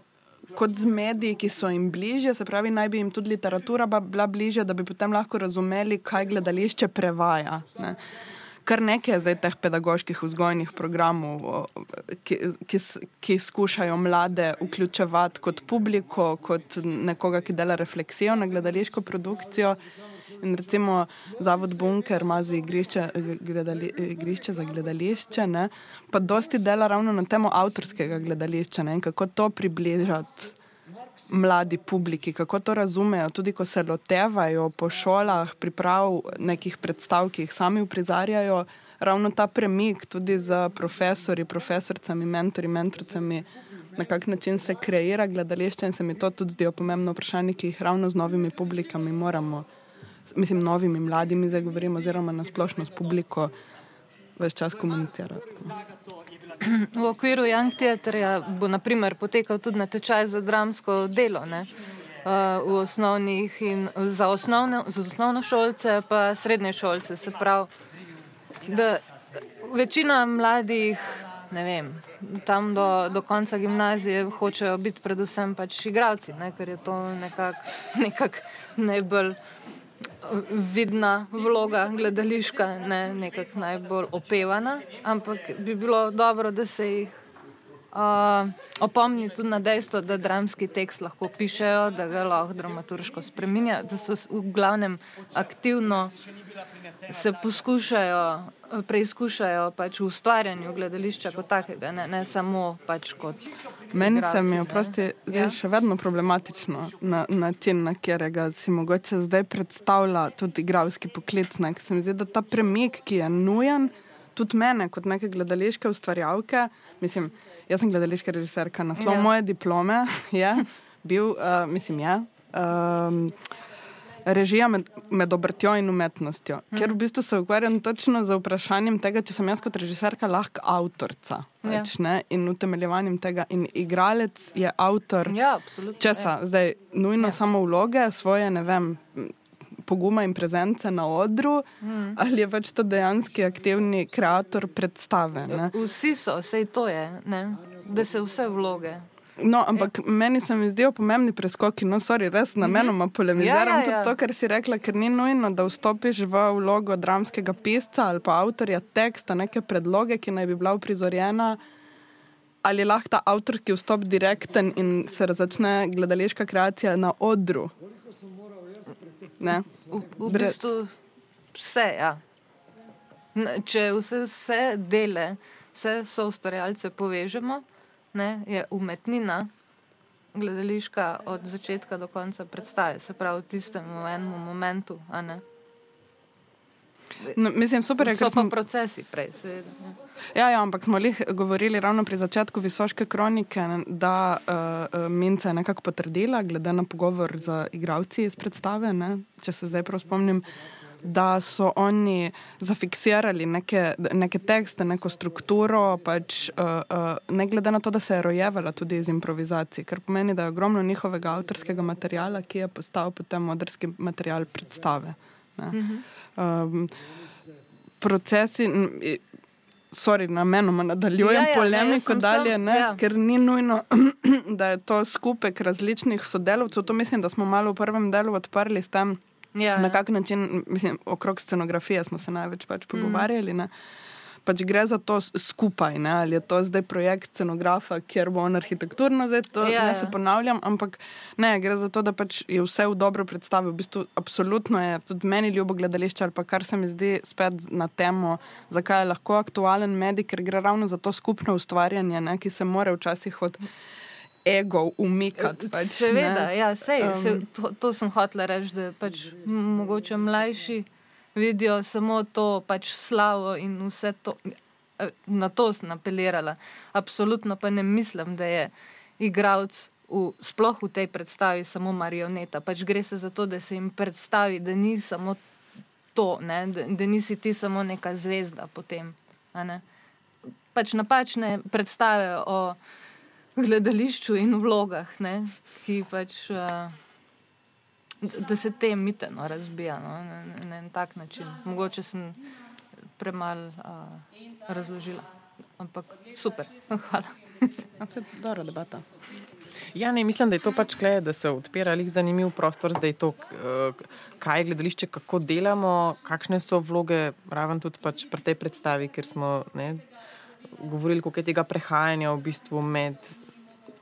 [SPEAKER 4] Kot z mediji, ki so jim bliže, se pravi, naj bi jim tudi literatura bila bliže, da bi potem lahko razumeli, kaj gledališče prevaja. Ne. Kar nekaj je zdaj teh pedagoških vzgojnih programov, ki, ki, ki skušajo mlade vključevati kot publiko, kot nekoga, ki dela refleksijo na gledališko produkcijo. In recimo Zavod Bunker ima za igrišče, gledali, igrišče za gledališče, ne? pa dosti dela ravno na temo avtorskega gledališča ne? in kako to približati mladi publiki, kako to razumejo, tudi ko se lotevajo po šolah, priprav nekih predstav, ki jih sami uprizarjajo, ravno ta premik tudi za profesori, profesorcami, mentori, mentorcami, na kak način se kreira gledališče in se mi to tudi zdijo pomembno vprašanje, ki jih ravno z novimi publikami moramo, mislim, novimi mladimi zdaj govorimo, oziroma na splošno s publiko več čas komunicirati.
[SPEAKER 3] V okviru Young Theaterja bo naprimer potekal tudi natečaj za dramsko delo. Ne? V osnovnih in za, osnovne, za osnovno šolce, pa srednje šolce. Se pravi, da večina mladih, ne vem, tam do, do konca gimnazije hočejo biti predvsem pač igravci, ne? ker je to nekako nekak najbolj vidna vloga gledališka, ne nekako najbolj opevana, ampak bi bilo dobro, da se jih uh, opomni tudi na dejstvo, da dramski tekst lahko pišejo, da ga lahko dramaturško spremenjajo, da so v glavnem aktivno se poskušajo, preizkušajo pač v ustvarjanju gledališča kot takega, ne, ne samo pač kot.
[SPEAKER 4] Meni se mi je
[SPEAKER 3] igralci,
[SPEAKER 4] prosti,
[SPEAKER 3] ne.
[SPEAKER 4] zdaj še vedno problematično na način, na katerega si mogoče zdaj predstavlja tudi igralski poklic. ker Se mi zdi, da ta premik, ki je nujen, tudi mene, kot neke gledališke ustvarjalke, mislim, jaz sem gledališka režiserka, naslov
[SPEAKER 3] Ja.
[SPEAKER 4] ja. moje diplome je bil, uh, mislim, je. Um, Režija med, med obrtjo in umetnostjo, mm. ker v bistvu se ukvarjam točno z vprašanjem tega, če sem jaz kot režiserka lahko avtorica
[SPEAKER 3] Ja.
[SPEAKER 4] pač, ne, in utemeljevanjem tega. In igralec je avtor
[SPEAKER 3] Ja, absolutno.
[SPEAKER 4] česa, zdaj nujno
[SPEAKER 3] Ja.
[SPEAKER 4] ja. samo vloge, svoje, ne vem, poguma in prezence na odru, mm. ali je pač to dejanski aktivni ustvarjalec predstave. Ne?
[SPEAKER 3] Vsi so, vse to je, ne? da se vse vloge.
[SPEAKER 4] No, ampak ja. meni se mi zdijo pomembni preskoki, no, sorry, res namenoma polemiziram
[SPEAKER 3] Ja, ja,
[SPEAKER 4] tudi
[SPEAKER 3] ja.
[SPEAKER 4] to, kar si rekla, ker ni nujno, da vstopiš v vlogo dramskega pisca ali pa avtorja teksta, neke predloge, ki naj bi bila uprizorjena. Ali je lahko ta avtorski vstop direkten in se začne gledališka kreacija na odru? Ne?
[SPEAKER 3] V, v
[SPEAKER 4] Brez-
[SPEAKER 3] bistvu vse, ja. Če vse, vse dele, vse so ustvarjalce povežemo, ne, je umetnina gledališka od začetka do konca predstave, se pravi v tistem enem momentu.
[SPEAKER 4] No, mislim, super je, ker smo,
[SPEAKER 3] procesi prej, seveda. ja.
[SPEAKER 4] ja, ja, ampak smo lih govorili ravno pri začetku Visoške kronike, da uh, uh, Minca je nekako potrdila, glede na pogovor z igravci iz predstave, ne, če se zdaj prav spomnim, da so oni zafiksirali neke, neke tekste, neko strukturo, pač, uh, uh, ne glede na to, da se je rojevala tudi iz improvizacij, kar pomeni, da je ogromno njihovega avtorskega materijala, ki je postal potem modrski material predstave. Ne. Um, procesi, sorry, namenoma nadaljujem
[SPEAKER 3] Ja,
[SPEAKER 4] ja,
[SPEAKER 3] ja,
[SPEAKER 4] ja, polemiko
[SPEAKER 3] sem
[SPEAKER 4] dalje,
[SPEAKER 3] sam-
[SPEAKER 4] ne,
[SPEAKER 3] ja.
[SPEAKER 4] ja. ker ni nujno, da je to skupek različnih sodelavcev. To mislim, da smo malo v prvem delu odprli s tem,
[SPEAKER 3] Ja,
[SPEAKER 4] na kak način, mislim, okrog scenografije smo se največ pač pogovarjali. Ne. Pač gre za to skupaj, ne? ali je to zdaj projekt scenografa, kjer bo on arhitekturno, zdaj to
[SPEAKER 3] Ja,
[SPEAKER 4] ja, ne
[SPEAKER 3] ja.
[SPEAKER 4] se ponavljam, ampak ne, gre za to, da pač je vse v dobro predstavi. V bistvu, absolutno je tudi meni ljubo gledališče, ali pa kar se mi zdi spet na temo, zakaj je lahko aktualen medij, ker gre ravno za to skupno ustvarjanje, ne? ki se more včasih od egov umikati. Pač,
[SPEAKER 3] Seveda,
[SPEAKER 4] ne.
[SPEAKER 3] ja, sej, um, se, to, to sem hotela reči, da pač mogoče mlajši vidijo samo to pač slavo in vse to. Eh, Na to sem apelirala. Absolutno pa ne mislim, da je igralec v, sploh v tej predstavi samo marioneta. Pač gre se za to, da se jim predstavi, da ni samo to, ne, da, da nisi ti samo neka zvezda potem. ne. Pač napačne predstave o gledališču in vlogah, ne, ki pač. Uh, Da se te mite no, razbija no, na, en tak način. Mogoče sem premalo razložila, ampak super, hvala.
[SPEAKER 4] To je dobra debata.
[SPEAKER 1] Ja, ne, mislim, da je to pač kleje, da se odpira lih zanimiv prostor, zdaj to, kaj je gledališče, kako delamo, kakšne so vloge, raven tudi pač pri tej predstavi, ker smo ne, govorili, koliko je tega prehajanja v bistvu med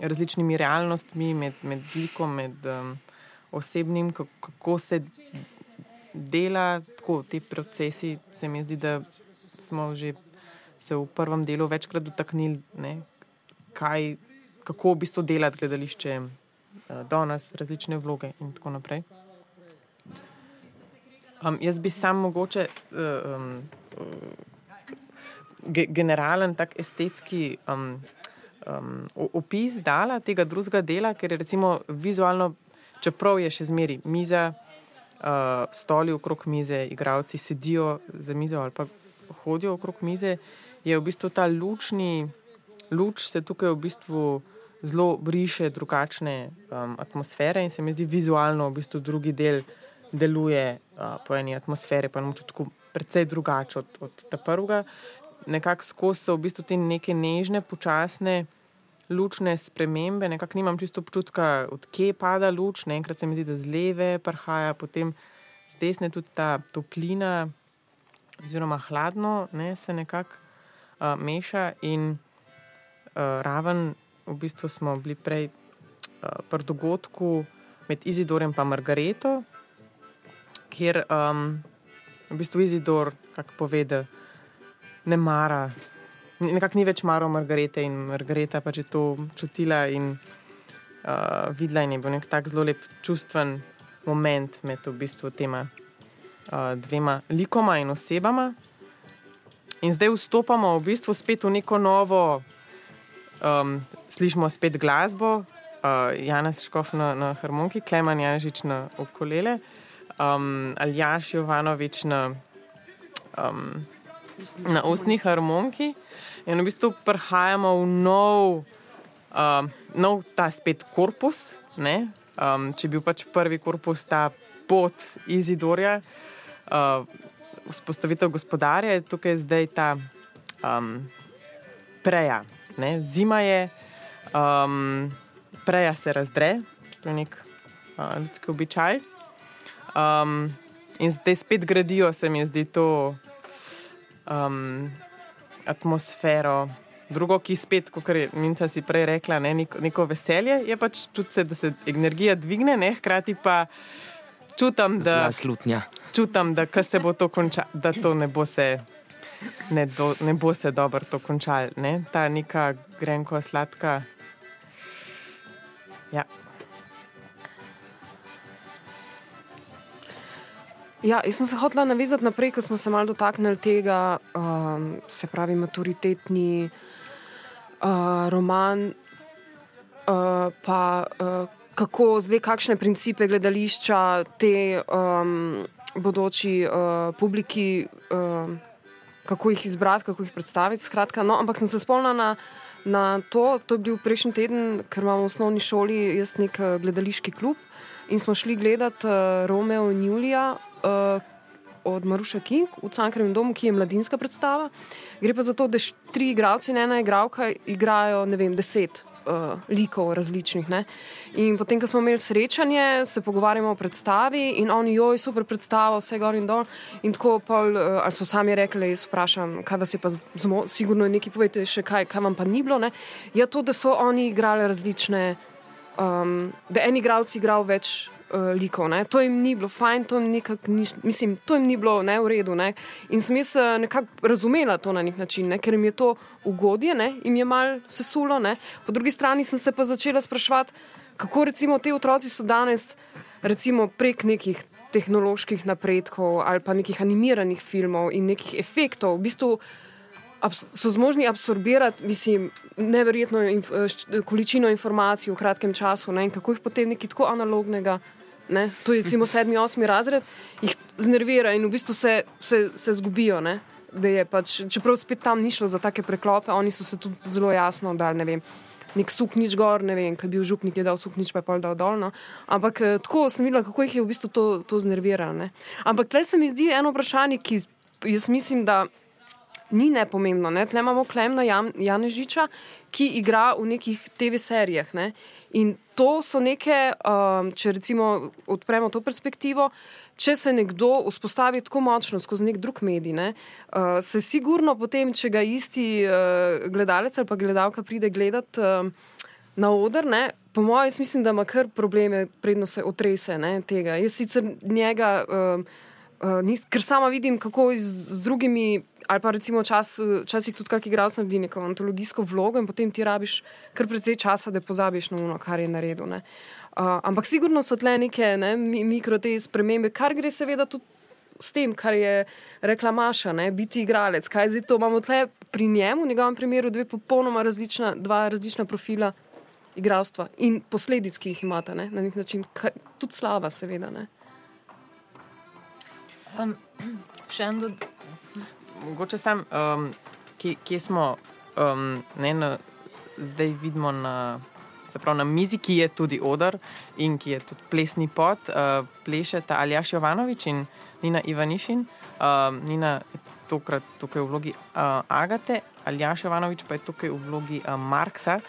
[SPEAKER 1] različnimi realnostmi, med, med likom, med um, osebnim, kako, se dela, tako ti procesi. Se mi zdi, da smo že se v prvem delu večkrat dotaknili, ne, kaj, kako v bistvu delati gledališče eh, danes, različne vloge in tako naprej. Um, jaz bi sam mogoče uh, um, ge generalen, tak estetski um, um, opis dala tega drugega dela, ker je recimo vizualno, čeprav je še zmeri miza, uh, stoli okrog mize, igravci sedijo za mizo ali pa hodijo okrog mize, je v bistvu ta lučni, luč se tukaj v bistvu zelo briše drugačne um, atmosfere in se mi zdi vizualno v bistvu drugi del deluje uh, po eni atmosferi, pa občutku precej drugače od, od ta prvega. Nekako skozi so v bistvu te neke nežne, počasne, lučne spremembe, nekako nimam čisto občutka, odkje pada luč. Ne, enkrat se mi zdi, da z leve prihaja, potem z desne tudi ta toplina, oziroma hladno, ne, se nekako uh, meša. In uh, raven, v bistvu smo bili prej uh, pri dogodku med Izidorjem in Margareto, kjer um, v bistvu Izidor, kako pove, da ne mara, nekako ni več maral Margarete in Margareta pač je to čutila in uh, videla in je bil nek tak zelo lep čustven moment med v bistvu tema uh, dvema likoma in osebama. in zdaj vstopamo v bistvu spet v neko novo, um, slišimo spet glasbo, uh, Janes Škof na, na harmoniki, Kleman Janžič na ukulele, um, Aljaš Jovanovič na, um, na ustni harmoniki. In v bistvu prihajamo v nov, um, nov ta spet korpus. ne. Um, če bil pač prvi korpus ta pot Izidorja, uh, vzpostavitev gospodarja, je tukaj zdaj ta um, preja. Ne? Zima je, um, preja se razdre, to je nek uh, ljudski običaj. Um, in zdaj spet gradijo, se mi zdi to um, atmosfero. Drugo, ki spet, kot je Minca si prej rekla, ne, neko, neko veselje, je pač čutiti, da se energija dvigne, ne, hkrati pa čutim, da,
[SPEAKER 2] Zla slutnja.
[SPEAKER 1] čutim, da se bo to končalo, da to ne bo se. Ne, do, ne bo se dobro to končalo, ne? ta neka grenko sladka. Ja.
[SPEAKER 5] Ja, jaz sem se hotela navezati naprej, ko smo se malo dotaknili tega, um, se pravi, maturitetni uh, roman, uh, pa uh, kako zdaj, kakšne principe gledališča te um, bodoči uh, publiki, uh, kako jih izbrati, kako jih predstaviti. Skratka, no, ampak sem se spomnila na, na to, to je bil prejšnji teden, ker imamo v osnovni šoli jaz nek gledališki klub in smo šli gledati uh, Romeo in Julija. Uh, Od Maruša King v Cankarjem domu, ki je mladinska predstava. Gre pa za to, da tri igralci in ena igralka igrajo, ne vem, deset uh, likov različnih. Ne? In potem, ko smo imeli srečanje, se pogovarjamo o predstavi in oni, joj, super predstava, vse gor in dol. In tako, pol, uh, ali so sami rekli, jaz vprašam, kaj vas je pa zmo, sigurno je nekaj, povejte še kaj, kaj vam pa ni bilo. Ne? Ja, to, da so oni igrali različne, um, da en igralec igral več. Uh, likov, ne. to jim ni bilo fajn, to jim, ni, mislim, to jim ni bilo ne, v redu. Ne. In sem jaz uh, nekako razumela to na nek način, ne, ker jim je to ugodje, ne, jim je mal sesulo. Ne. Po drugi strani sem se pa začela spraševati, kako recimo ti otroci so danes, recimo prek nekih tehnoloških napredkov ali pa nekih animiranih filmov in nekih efektov, v bistvu so zmožni absorbirati, mislim, neverjetno inf količino informacij v kratkem času ne, in kako jih potem nekaj tako analognega. Ne, to je recimo sedmi, osmi razred, jih znervira in v bistvu se, se, se zgubijo. Ne, pač, čeprav spet tam ni šlo za take preklope, oni so se tudi zelo jasno dali, ne vem. Nek suknič gor, ne vem, kaj bi bil župnik, je dal suknič, pa je pol dal dolno. Ampak tako sem videla, kako jih je v bistvu to, to znerviralo. Ne. Ampak tukaj se mi zdi eno vprašanje, ki jaz mislim, da ni nepomembno. Ne. Tle imamo Klemna Jan, Janežiča, ki igra v nekih TV serijah. Ne. In to so neke, um, če recimo odpremo to perspektivo, če se nekdo vzpostavi tako močno skozi nek drug medij, ne, uh, se sigurno potem, če ga isti uh, gledalec ali pa gledalka pride gledati uh, na oder, ne, po mojem, mislim, da ima kar probleme, predno se otrese ne, tega. Jaz sicer njega, uh, uh, nis, ker sama vidim, kako z, z drugimi ali pa recimo čas, včasih tudi kakšen igralec naredi neko antologijsko vlogo in potem ti rabiš kar precej časa, da pozabiš na ono, kar je naredil. Uh, ampak sigurno so tle neke ne, mikro te spremembe, kar gre seveda tudi s tem, kar je rekla Maša, ne, biti igralec. Kaj zdaj to imamo tle pri njemu, v njegovem primeru, dve popolnoma različna, dva različna profila igralstva in posledic, ki jih imate ne, na nek način, kaj, tudi slava, seveda.
[SPEAKER 3] Um, še en dodatek
[SPEAKER 1] mogoče sam, um, kje, kje smo, um, ne, na, zdaj vidimo na, pravi, na mizi, ki je tudi odr in ki je tudi plesni pot, uh, plešeta Aljaš Jovanovič in Nina Ivanišin. Um, Nina je tokrat tukaj v vlogi uh, Agate, Aljaš Jovanovič pa je tukaj v vlogi uh, Marksa,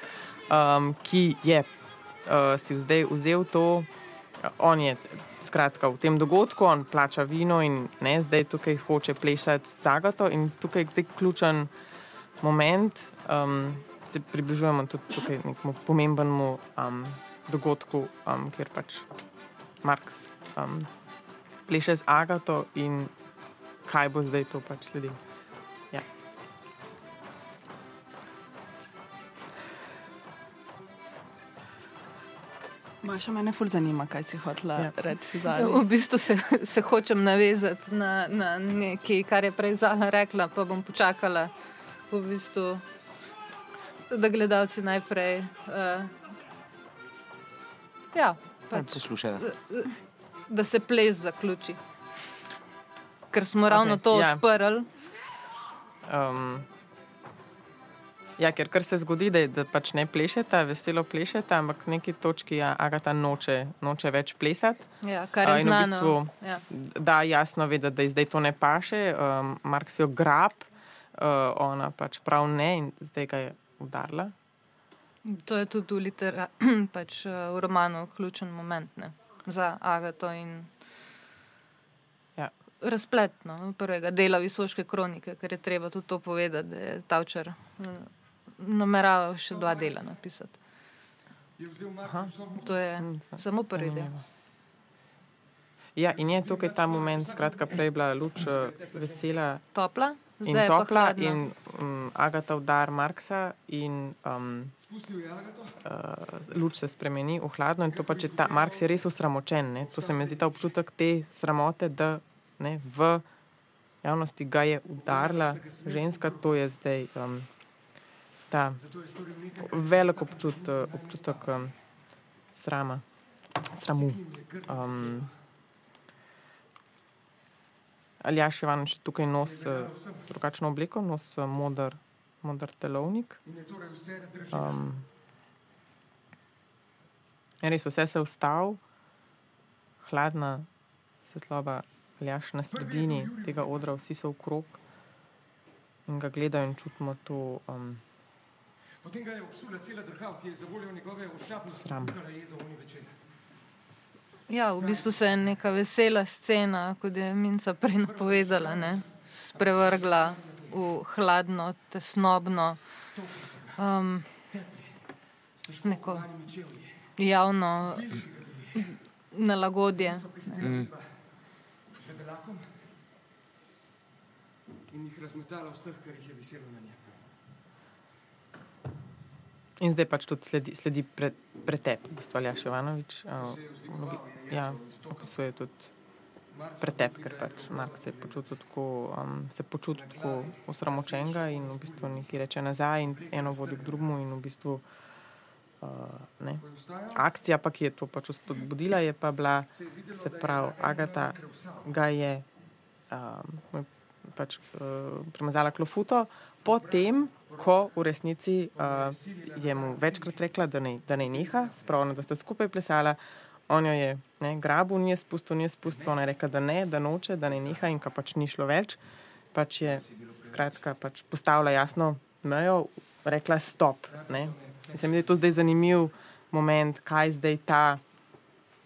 [SPEAKER 1] um, ki je uh, si zdaj vzel to, on je skratka, v tem dogodku, on plača vino in ne, zdaj tukaj hoče plešati zagato. In tukaj je ključen moment, um, se približujemo tudi nekemu pomembnemu um, dogodku, um, kjer pač Marks um, pleše z agato in kaj bo zdaj to pač sledilo.
[SPEAKER 4] Maša, mene ful zanima, kaj si hotela
[SPEAKER 1] Ja.
[SPEAKER 4] reči
[SPEAKER 3] Ja,
[SPEAKER 4] zadnji.
[SPEAKER 3] V bistvu se, se hočem navezati na, na nekaj, kar je prej Zala rekla, pa bom počakala, v bistvu, da gledalci najprej. Uh, ja, pač,
[SPEAKER 2] Poslušajo.
[SPEAKER 3] da se ples zaključi. Ker smo ravno
[SPEAKER 1] Okej,
[SPEAKER 3] to
[SPEAKER 1] ja.
[SPEAKER 3] odprli.
[SPEAKER 1] Um, ja, ker kar se zgodi, da, da pač ne plešeta, veselo plešeta, ampak v neki točki ja, Agata noče, noče več plesati.
[SPEAKER 3] Ja, kar je
[SPEAKER 1] v
[SPEAKER 3] znano.
[SPEAKER 1] bistvu-
[SPEAKER 3] ja.
[SPEAKER 1] Da, jasno ve, da, zdaj to ne paše, um, Mark si jo grab, uh, ona pač prav ne in zdaj ga je udarila.
[SPEAKER 3] To je tudi v, litera, pač, eh, v romanu ključen moment ne, za Agato in
[SPEAKER 1] Ja.
[SPEAKER 3] razplet no, prvega dela Visoške kronike, ker je treba tudi to povedati, da je Tavčar nameraval še dva dela napisati.
[SPEAKER 8] Je vzel Marko sobo.
[SPEAKER 3] To je
[SPEAKER 1] Mm,
[SPEAKER 3] samo prvi del.
[SPEAKER 1] Ja, in je tukaj ta moment, skratka, prej bila luč eh, vesela
[SPEAKER 3] Topla,
[SPEAKER 1] in
[SPEAKER 3] zdaj je pa
[SPEAKER 1] topla, in um, Agata udar Marksa, in um,
[SPEAKER 8] Spustil je Agato.
[SPEAKER 1] uh, luč se spremeni v hladno. In to pač je ta Marks je res usramočen. Ne? To se mi zdi ta občutek te sramote, da ne, v javnosti ga je udarila ženska, to je zdaj um, ta velik občut, občutek um, srama, sramu. Um, Aljaš Ivanovič tukaj nos uh, drugačno obleko, nos uh, modr, modr telovnik. Um, in res vse se ustavil, hladna svetloba, aljaš na sredini tega odra, vsi so okrog in ga gledajo in čutimo to. Um,
[SPEAKER 8] Potem ga je obsula cela država, ki je za voljo njegove ošapnosti
[SPEAKER 1] Sram.
[SPEAKER 8] kuhala jezo oni večer.
[SPEAKER 3] Ja, v bistvu se je neka vesela scena, kot je Minca prej napovedala, ne, sprevrgla v hladno, tesnobno, um, neko javno nalagodje.
[SPEAKER 8] Z debelakom in jih razmetala vseh, kar jih je viselo na njem.
[SPEAKER 1] In zdaj pač tudi sledi, sledi pre, pretep, v bistvu Aljaš Ivanovič. Uh, ja, opisuje tudi pretep, ker pač Mark se je počutil tako, um, se počuti tako osramočenega in v bistvu nekaj reče nazaj in eno vodi k drugemu in v bistvu uh, ne. Akcija pa, ki je to pač spodbudila, je pa bila, se pravi, Agata ga je um, pač, uh, premazala klofuto, potem, ko v resnici uh, je mu večkrat rekla, da ne, da ne neha, spravno, da sta skupaj plesala. On jo je ne, grabil, ni je spustil, ni je spustil, ona je rekla, da ne, da noče, da ne neha in ko pač ni šlo več, pač je skratka, pač postavila jasno mejo, rekla stop. Ne. In se mi zdi to zdaj zanimiv moment, kaj zdaj ta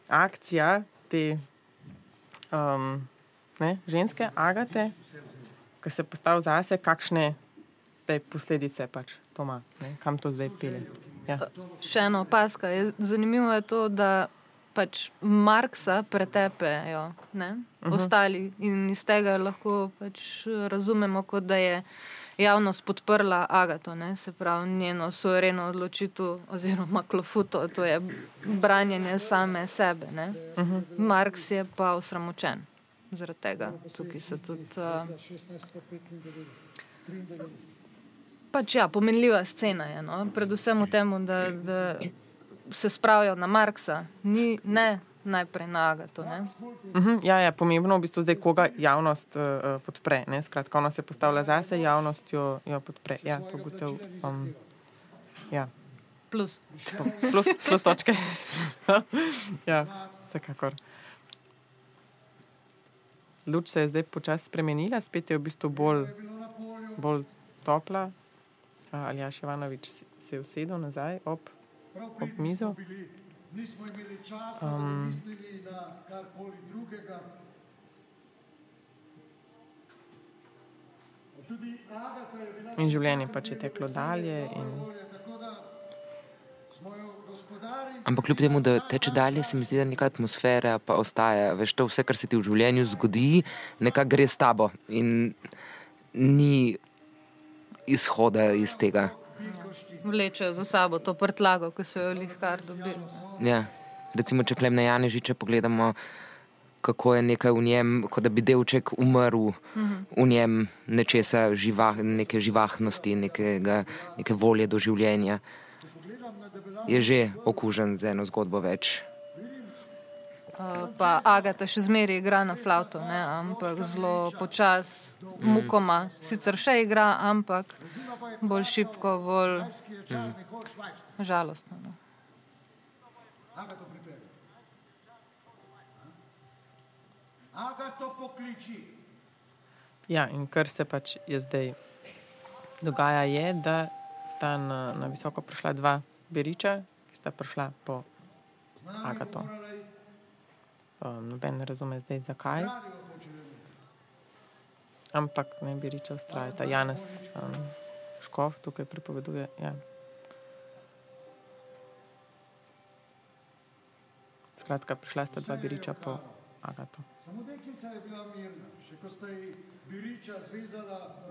[SPEAKER 1] akcija te um, ne, ženske, agate, ki se postavi zase, kakšne posledice pač to ima, ne, kam to zdaj pele. Ja.
[SPEAKER 3] Še ena opaska. Je, zanimivo je to, da pač Marksa pretepejo ne, -huh. ostali in iz tega lahko pač razumemo, kot da je javnost podprla Agato, ne, se pravi njeno suvereno odločitev oziroma klofuto, to je branjenje same sebe. Ne. Uh -huh. Marks je pa osramočen. Zaradi tega tukaj se tudi. Uh, Pač ja, pomenljiva scena je. No? Predvsem v tem, da, da se spravijo na Marksa, ni ne najprej na Agato. Ne?
[SPEAKER 1] Uh -huh, ja, ja, pomembno je v bistvu zdaj, koga javnost uh, podpre. Ne? Skratka, ona se postavlja zase, javnost jo, jo podpre. Ja, to. Um, ja.
[SPEAKER 3] Plus.
[SPEAKER 1] Plus, plus točke. ja, vsekakor. Luč se je zdaj počasi spremenila, spet je v bistvu bolj, bolj topla. Aljaš Ivanovič se je usedel nazaj ob, ob mizo.
[SPEAKER 6] Nismo imeli časa,
[SPEAKER 1] Um.
[SPEAKER 6] da bi mislili na karkoli drugega. Tudi Agata je bila
[SPEAKER 1] In življenje pač je teklo dalje. In,
[SPEAKER 2] Ampak kljub temu, da teče dalje, se mi zdi, da neka atmosfera pa ostaja. Veš, to vse, kar se ti v življenju zgodi, nekako gre s tabo in ni izhoda iz tega.
[SPEAKER 3] Vlečejo za sabo to prtlago, ki so jo lihkar dobili.
[SPEAKER 2] Ja. recimo, če klem na Janežiče pogledamo, kako je nekaj v njem, kot da bi delček umrl v njem, nečesa živah, neke živahnosti, nekega, neke volje do življenja. Je že okužen z eno zgodbo več.
[SPEAKER 3] Pa Agata še zmeraj igra na flavto, ne? ampak zelo počas, mukoma. Sicer še igra, ampak bolj šipko, bolj žalostno. No.
[SPEAKER 6] Agato pokliči.
[SPEAKER 1] Ja, in kar se pač je zdaj dogaja, je, da sta na, na visoko prišla dva beriča, ki sta prišla po Agato. Um, noben ne razume zdaj, zakaj. Ampak ne beriča ustrajata. Janes um, Škof tukaj pripoveduje. Ja. Skratka, prišla sta dva beriča po Agato.
[SPEAKER 6] Samo deklica je bila mirna, še ko sta ji biriča zvezala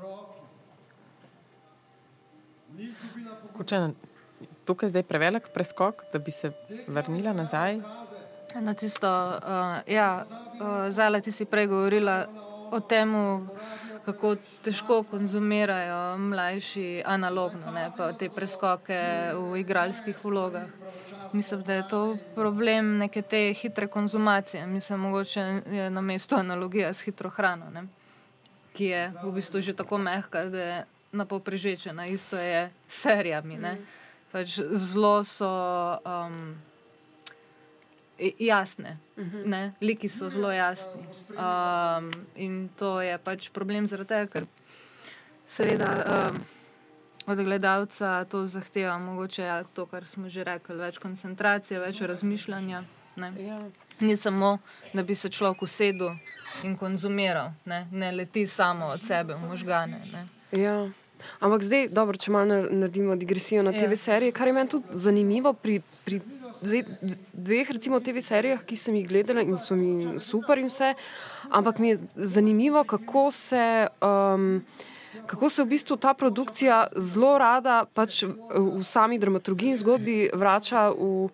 [SPEAKER 6] izgubila poguma.
[SPEAKER 1] Kučen, tukaj zdaj prevelik preskok, da bi se vrnila nazaj.
[SPEAKER 3] Na tisto, uh, ja, uh, Zala, ti si prej govorila o tem, kako težko konzumirajo mlajši analogno, ne, pa te preskoke v igralskih vlogah. Mislim, da je to problem neke te hitre konzumacije. Mislim, mogoče je na mestu analogija s hitro hrano, ne, ki je v bistvu že tako mehka, da je na pol prežečena. Isto je s serijami. Ne. Pač zelo so. Um, jasne, ne? liki so zelo jasni. Um, in to je pač problem zaradi tega, ker seveda um, od gledalca to zahteva mogoče ja, to, kar smo že rekli, več koncentracije, več razmišljanja. Ne?
[SPEAKER 5] Ja.
[SPEAKER 3] Ni samo, da bi se človek usedel in konzumiral, ne, ne leti samo od sebe v možgane. Ne?
[SPEAKER 5] Ja. Ampak zdaj, dobro, če malo nar- naredimo digresijo na
[SPEAKER 3] Ja.
[SPEAKER 5] TV serije, kar je meni tudi zanimivo pri, pri zdaj, dveh, recimo, TV serijah, ki sem jih gledala in so mi super in vse, ampak mi je zanimivo, kako se. Um, Kako se v bistvu ta produkcija zelo rada pač v sami dramaturgiji in zgodbi vrača v,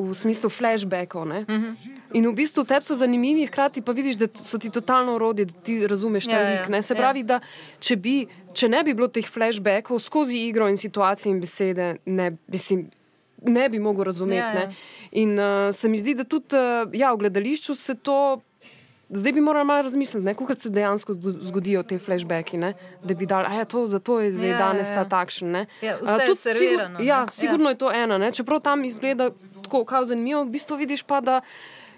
[SPEAKER 5] v smislu flashbackov. Uh -huh. In v bistvu tebi so zanimivi, hkrati pa vidiš, da so ti totalno urodje, da ti razumeš ta
[SPEAKER 3] Ja, ja,
[SPEAKER 5] lik. ne. Se
[SPEAKER 3] ja.
[SPEAKER 5] pravi, da če, bi, če ne bi bilo teh flashbackov skozi igro in situacije in besede, ne, mislim, ne bi mogel razumeti.
[SPEAKER 3] Ja,
[SPEAKER 5] ne.
[SPEAKER 3] ja.
[SPEAKER 5] In uh, se mi zdi, da tudi uh, ja, v gledališču se to. Zdaj bi morali malo razmisliti, kako se dejansko zgo- zgodijo te flashbacki. Ne? Da bi dali, da je to, zato je zdaj
[SPEAKER 3] Ja,
[SPEAKER 5] danes
[SPEAKER 3] ja,
[SPEAKER 5] ta
[SPEAKER 3] ja.
[SPEAKER 5] takšen. ne.
[SPEAKER 3] Ja,
[SPEAKER 5] A,
[SPEAKER 3] vse je
[SPEAKER 5] tudi
[SPEAKER 3] servirano,
[SPEAKER 5] Sigur, ja,
[SPEAKER 3] ne.
[SPEAKER 5] sigurno je to ena. Ne? Čeprav tam izgleda tako kao zanimivo, v bistvu vidiš pa, da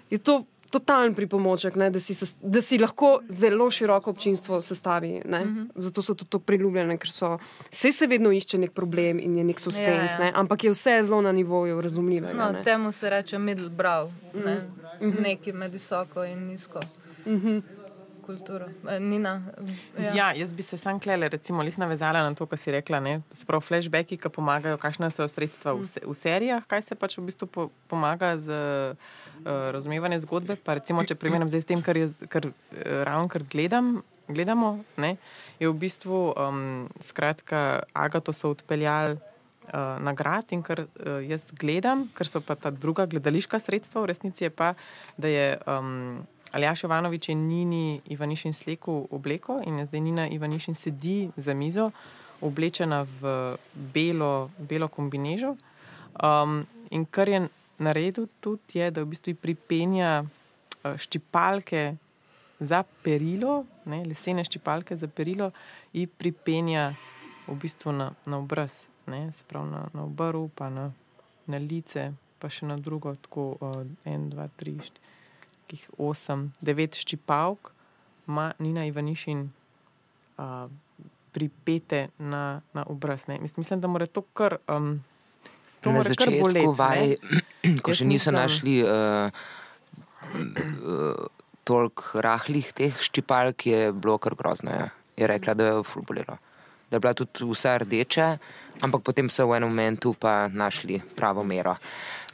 [SPEAKER 5] je to totalen pripomoček, ne? da, si, da si lahko zelo široko občinstvo sestavi. Uh
[SPEAKER 3] Mhm.
[SPEAKER 5] -huh. Zato so tudi tako priljubljene, ker so, vse se vedno išče nek problem in je nek suspens,
[SPEAKER 3] Ja, ja.
[SPEAKER 5] ne? ampak je vse zelo na nivoju razumljivega.
[SPEAKER 3] No,
[SPEAKER 5] ne.
[SPEAKER 3] temu se reče middle brow, ne? nekaj med visoko in nizko. Kulturo. E, Nina,
[SPEAKER 1] Ja. ja, jaz bi se sam klele, recimo, lih navezala na to, kar si rekla. Ne? Sprav flashbacki, ki pomagajo, kakšne so sredstva v, se- v serijah, kaj se pač v bistvu po, pomaga z uh, razumevanjem zgodbe. Pa recimo, če primerjam zdaj s tem, kar, je, kar uh, ravno kar gledam, gledamo, ne? je v bistvu, um, skratka, Agato so odpeljali. Uh, nagrad in kar uh, jaz gledam, ker so pa ta druga gledališka sredstva, v resnici je pa, da je um, Aljaš Jovanovič in Nini Ivanišin slekel obleko in zdaj Nina Ivanišin sedi za mizo, oblečena v belo, belo kombinežo. Um, in kar je naredil tudi, je, da v bistvu pripenja uh, štipalke za perilo, ne, lesene štipalke za perilo, in pripenja v bistvu na, na obraz, ne, se pravi na, na obrv, pa na, na lice, pa še na drugo, tako uh, en, dva, tri, štiri, takih osem, devet štipalk ima Nina Ivanišin uh, pripete na, na obraz. Ne. Mislim, da mora to kar. Um, To
[SPEAKER 2] na začetku
[SPEAKER 1] boleti,
[SPEAKER 2] vaj, ko
[SPEAKER 1] Jaz
[SPEAKER 2] še niso
[SPEAKER 1] mislim-
[SPEAKER 2] našli uh, uh, toliko rahlih teh štipalk, je bilo kar grozno. Ja. Je rekla, da je jo ful bolelo. Da je bila tudi vsa rdeča, ampak potem so v enem momentu pa našli pravo mero.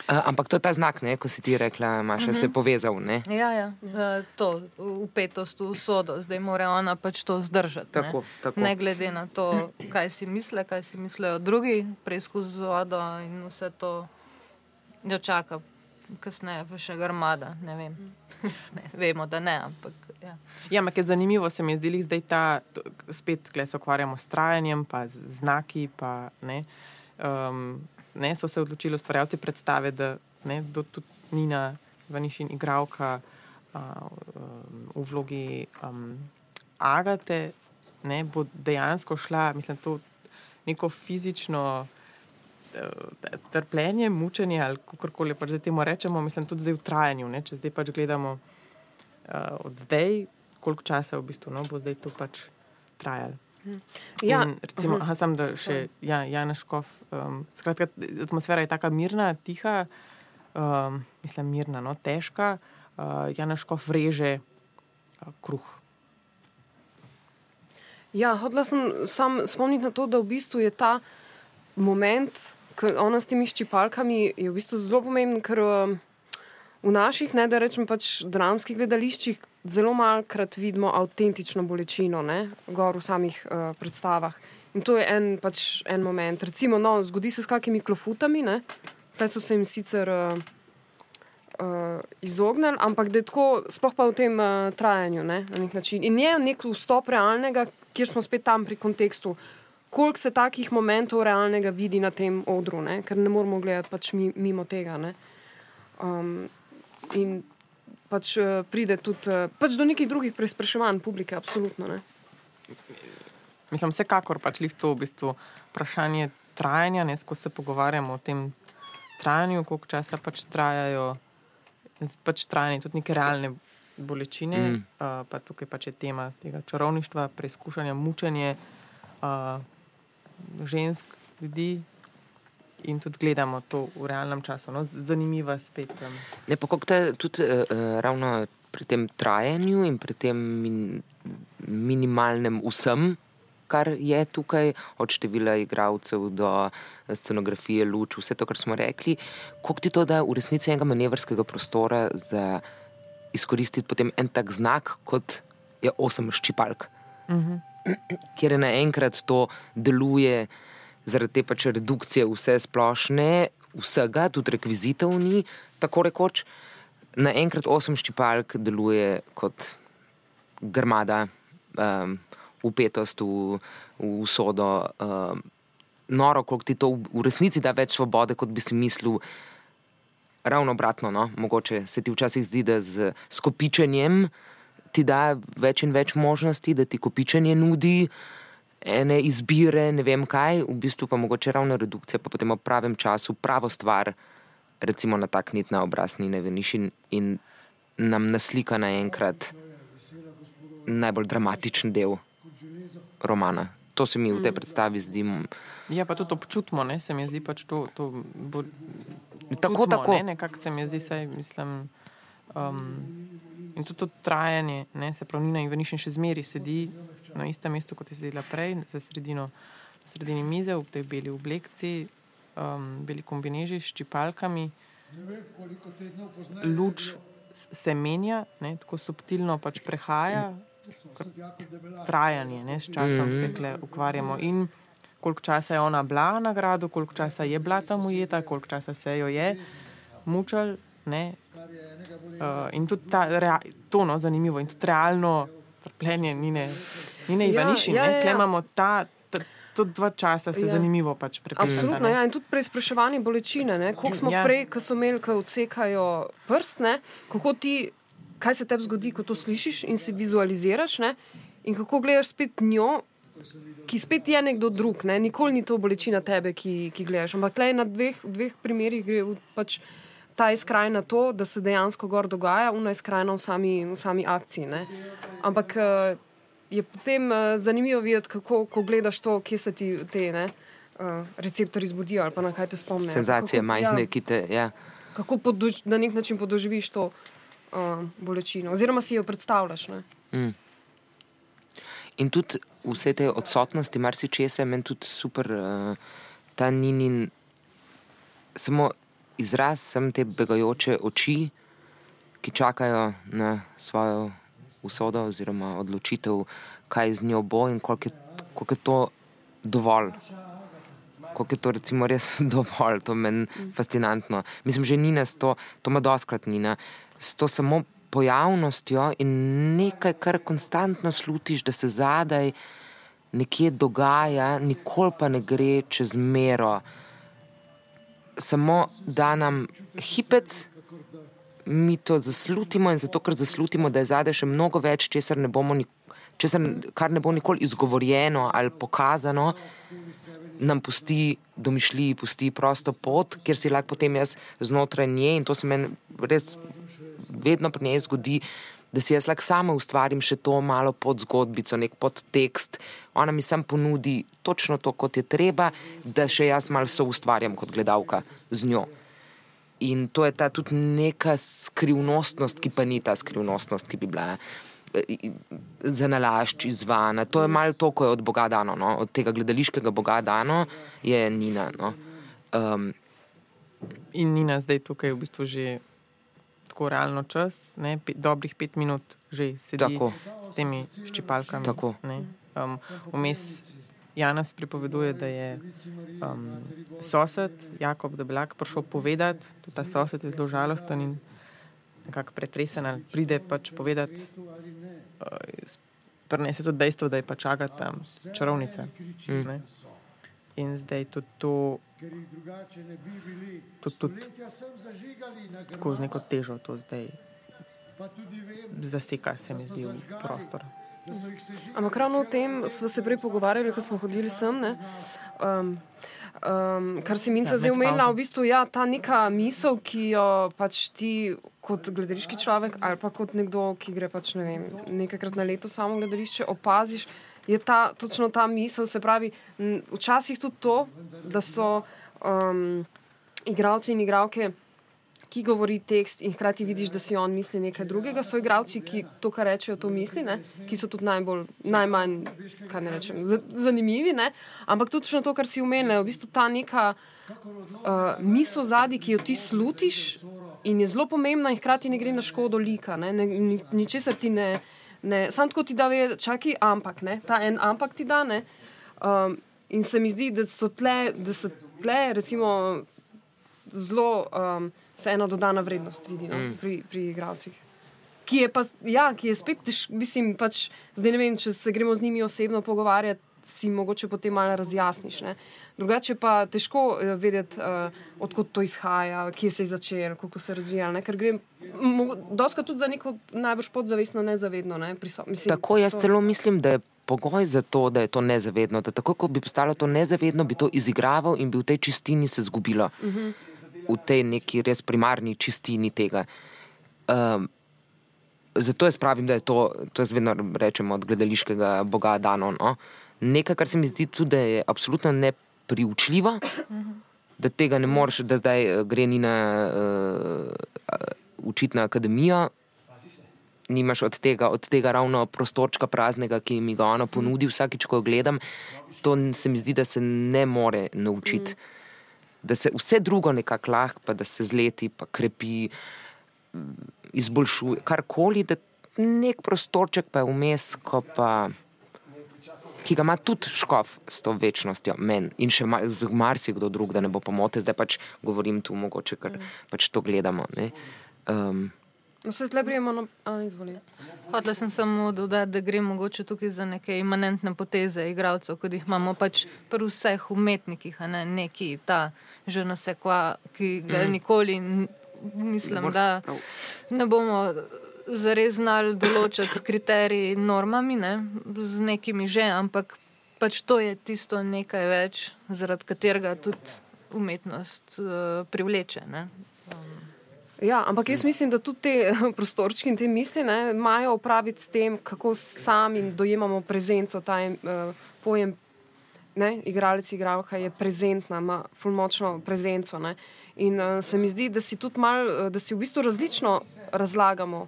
[SPEAKER 2] Uh, ampak to je ta znak, ne, ko si ti rekla, Maša, se je povezal. Ne?
[SPEAKER 3] Ja, ja, eh, to upetost v sodo, zdaj mora ona pač to zdržati.
[SPEAKER 2] Tako,
[SPEAKER 3] ne?
[SPEAKER 2] tako.
[SPEAKER 3] ne glede na to, kaj si misle, kaj si mislijo drugi, preizkus z vodo in vse to jo čaka kasneje pa še armada. Ne vem. ne, vemo, da ne, ampak. Ja.
[SPEAKER 1] Ja, ampak je zanimivo se mi je zdelo, zdaj ta, to, spet tukaj se ukvarjamo s trajanjem, pa z znaki. Pa, ne, um, ne, so se odločili ustvarjalci predstave, da ne, do, tudi Nina Vanišin, igravka uh, um, v vlogi um, Agate, ne, bo dejansko šla, mislim, to neko fizično eh, trpljenje, mučenje ali kako koli pač zdaj temu rečemo, mislim, tudi zdaj v trajanju. Ne? Če zdaj pač gledamo uh, od zdaj, koliko časa v bistvu no, bo zdaj to pač trajalo.
[SPEAKER 5] Ja,
[SPEAKER 1] In recimo, aha, sam, da še ja, Jana Škov. Um, skratka, atmosfera je tako mirna, tiha, um, mislim, mirna, no, težka. Uh, Jana Škov reže uh, kruh.
[SPEAKER 5] Ja, hodila sem sam spomniti na to, da v bistvu je ta moment, ko ona s temi ščipalkami je v bistvu zelo pomemben, ker um, v naših, ne da rečem pač dramskih gledališčih, zelo malkrat vidimo avtentično bolečino, ne, gor v samih uh, predstavah. In to je en, pač, en moment. Recimo, no, zgodi se s kakimi klofutami, ne, tukaj so se jim sicer. Uh, Uh, izognili, ampak da je tako, sploh pa v tem uh, trajanju, ne, na nek način. In je nek vstop realnega, kjer smo spet tam pri kontekstu, koliko se takih momentov realnega vidi na tem odru, ne, ker ne moramo gledati pač mi, mimo tega. Ne. Um, in pač uh, pride tudi uh, pač do nekih drugih preizpraševanj publike, absolutno. Ne.
[SPEAKER 1] Mislim, vsekakor pač lih to v bistvu vprašanje trajanja, ne skozi se pogovarjamo o tem trajanju, koliko časa pač trajajo, pač trajanje tudi neke realne bolečine, mm. uh, pa tukaj pač je tema tega čarovništva, preizkušanja, mučenje uh, žensk, ljudi. In tudi gledamo to v realnem času, no? zanimiva spet. Um.
[SPEAKER 2] Ne, pa kako te tudi uh, ravno pri tem trajanju in pri tem min, minimalnem vsem, kar je tukaj, od števila igralcev do scenografije, luč, vse to, kar smo rekli, koliko ti to da v resnici enega manevrskega prostora za izkoristiti potem en tak znak, kot je osem ščipalk, uh -huh. kjer je naenkrat to deluje zaradi te pač redukcije vse splošne, vsega, tudi rekvizitov ni, tako rekoč. Naenkrat osem ščipalk deluje kot grmada. Um, upetost v, v sodo. Um, noro, koliko ti to v, resnici da več svobode, kot bi si mislil. Ravno obratno, no? mogoče se ti včasih zdi, da z skopičenjem ti da več in več možnosti, da ti kopičenje nudi ene izbire, ne vem kaj, v bistvu pa mogoče ravno redukcija, pa potem v pravem času pravo stvar, recimo natakniti na obraz Nine Veniš in, in nam naslika naenkrat najbolj dramatičen del romana. To se mi v tej predstavi zdi.
[SPEAKER 1] Ja, pa tudi občutimo, ne? se mi zdi pač to. to bo,
[SPEAKER 2] tako,
[SPEAKER 1] čutimo,
[SPEAKER 2] tako.
[SPEAKER 1] Ne? Nekako se mi zdi, saj, mislim. Um, in tudi to trajanje, ne? se pravi, Nina Ivanišin še zmeri sedi na istem mestu, kot je sedela prej, za sredino, sredini mize, v tej beli oblekci, um, beli kombineži s čipalkami. Luč se menja, ne? tako subtilno pač prehaja trajanje, ne, s časom mm -hmm. se tukaj ukvarjamo. In koliko časa je ona bila na gradu, koliko časa je bila tam ujeta, koliko časa se jo je mučal. Ne. Uh, in tudi ta, rea, to no, zanimivo, in tudi realno trpljenje, ni ne, ni ne, ja, Ivaniši, ja, ja, ja. imamo ta. Tudi dva časa se ja. zanimivo pač prepričati.
[SPEAKER 5] Absolutno, ja. in tudi preizpraševanje bolečine. Koliko smo ja. prej, ko so imeli, ko odsekajo prst, ne? kako ti kaj se tebi zgodi, ko to slišiš in si vizualiziraš, ne? in kako gledaš spet njo, ki spet je nekdo drug. Ne? Nikoli ni to bolečina tebe, ki, ki gledaš. Ampak le na dveh, dveh primerih gre pač ta izkraj na to, da se dejansko gor dogaja, una izkrajna v sami, v sami akciji. Ne? Ampak eh, je potem eh, zanimivo videti, kako ko gledaš to, kje se ti te ne, eh, receptori zbudijo ali pa na kaj te spomnijo.
[SPEAKER 2] Senzacije, majhne, ja, ki te. Ja.
[SPEAKER 5] Kako podož, na nek način podoživiš to uh, bolečino, oziroma si jo predstavljaš. Mm.
[SPEAKER 2] In tudi vse te odsotnosti, marsikaj, meni tudi super, uh, ta ninin, samo izraz sem te begajoče oči, ki čakajo na svojo usodo oziroma odločitev, kaj z njo bo in koliko je, koliko je to dovolj. kako je to recimo res dovolj, to meni fascinantno. Mislim, že Nina to, to ima doskrat Nina, s to samo pojavnostjo in nekaj, kar konstantno slutiš, da se zadaj nekje dogaja, nikoli pa ne gre čez mero. Samo da nam hipec, mi to zaslutimo in zato, ker zaslutimo, da je zadaj še mnogo več, česar ne bomo nikoli. Česar, kar ne bo nikoli izgovorjeno ali pokazano, nam pusti domišljiji, pusti prosto pot, kjer si lahko potem jaz znotraj nje in to se meni res vedno pri njej zgodi, da si jaz lahko sama ustvarim še to malo pod zgodbico, nek podtekst. Ona mi sam ponudi točno to, kot je treba, da še jaz malo so ustvarjam kot gledalka z njo. In to je ta tudi neka skrivnostnost, ki pa ni ta skrivnostnost, ki bi bila za nalašč izvana. To je malo to, ko je od Boga dano, no? od tega gledališkega Boga dano, je Nina. No? Um,
[SPEAKER 1] In Nina zdaj tukaj v bistvu že tako realno čas, ne, pe, dobrih pet minut že sedi
[SPEAKER 2] Tako.
[SPEAKER 1] s temi ščipalkami.
[SPEAKER 2] Tako.
[SPEAKER 1] ne. Um, vmes Janas pripoveduje, da je um, sosed Jakob Debelak prišel povedati, tudi ta sosed je zelo žalosten in nekako pretresen, ali pride pač povedati, uh, prenese tudi dejstvo, da je pač Agata čarovnica. ne. In zdaj tudi to,
[SPEAKER 6] ker jih drugače ne bi bili. zažigali na
[SPEAKER 1] tako z neko težo to zdaj
[SPEAKER 6] pa tudi vem,
[SPEAKER 1] zaseka, se mi zdi, v prostor.
[SPEAKER 5] Ampak ravno o tem smo se prej pogovarjali, ko smo hodili sem. Ne? Um, um, kar si Minca
[SPEAKER 1] Ja,
[SPEAKER 5] zdaj omenila, v bistvu ja, ta neka misel, ki jo pač ti kot gledališki človek ali pa kot nekdo, ki gre pač ne vem, nekajkrat na leto samo gledališče, opaziš, je ta, točno ta misel. Se pravi, m, včasih tudi to, da so um, igravci in igravke. Ki govori tekst, in hkrati vidiš, da si on misli nekaj drugega. So igravci, ki to, kar rečejo, to misli, ne? ki so tudi najbolj, najmanj, kaj ne rečem, za- zanimivi. Ne? Ampak tudi to, kar si umenil, v bistvu ta neka uh, misel zadnji, ki jo ti slutiš in je zelo pomembna, in hkrati ne gre na škodo lika. Ne? Ne, ni, ničesar ti ne, ne. Sam tako ti da ve, čakaj, ampak, ne? ta en ampak ti da. ne. Um, in se mi zdi, da so tle, da se tle, recimo, zelo um, se ena dodana vrednost vidi no, mm. pri, pri igravcih. Ki je, pa, ja, ki je spet, tež, mislim, pač, zdaj ne vem, če se gremo z njimi osebno pogovarjati, si mogoče potem malo razjasniš. Ne? Drugače pa težko uh, vedeti, uh, odkot to izhaja, kje se je začelo, kako se je razvijalo. ne, Ker gre doska tudi za neko najbolj podzavestno, nezavedno. Ne? priso- Mislim,
[SPEAKER 2] tako jaz
[SPEAKER 5] to-
[SPEAKER 2] celo mislim, da je pogoj za to, da je to nezavedno. Da tako, kot bi postalo to nezavedno, bi to izigraval in bi v tej čistini se zgubilo. Uh -huh. V tej neki res primarni čistini tega. Um, zato jaz pravim, da je to, to jaz vedno rečem od gledališkega boga dano. No? Nekaj, kar se mi zdi tudi, da je absolutno nepriučljivo, -huh. da tega ne moreš, da zdaj eh, gre ni na uh, učiti na akademijo. Nimaš od tega, od tega ravno prostorčka praznega, ki mi ga ona ponudi vsakič, ko jo gledam. To se mi zdi, da se ne more naučiti. Da se vse drugo nekako lahko, pa da se zleti, pa krepi, mm, izboljšuje, karkoli, da nek prostorček pa je vmes, ko pa ki ga ima tudi škof s to večnostjo, meni in še ma- z marsikdo drug, da ne bo pomote, zdaj pač govorim tu, mogoče, ker pač to gledamo. ne. Um,
[SPEAKER 5] No, se tle prijemo na. A, izvoli.
[SPEAKER 3] Hotela sem samo dodati, da gre mogoče tukaj za neke imanentne poteze igralcev, kot jih imamo pač pri vseh umetnikih, a ne neki ta že nasekva, ki ga mm. nikoli, mislim, da ne bomo zares znali določati s kriteriji in normami, ne, z nekimi že, ampak pač to je tisto nekaj več, zaradi katerega tudi umetnost uh, privleče. Ne.
[SPEAKER 5] Ja, ampak jaz mislim, da tudi te prostorčki in te misli ne, imajo opraviti s tem, kako sami dojemamo prezenco, ta uh, pojem. Ne, igralec, igralka je prezentna, ima fulmočno prezenco. Ne. In uh, se mi zdi, da si tudi mal, da si v bistvu različno razlagamo,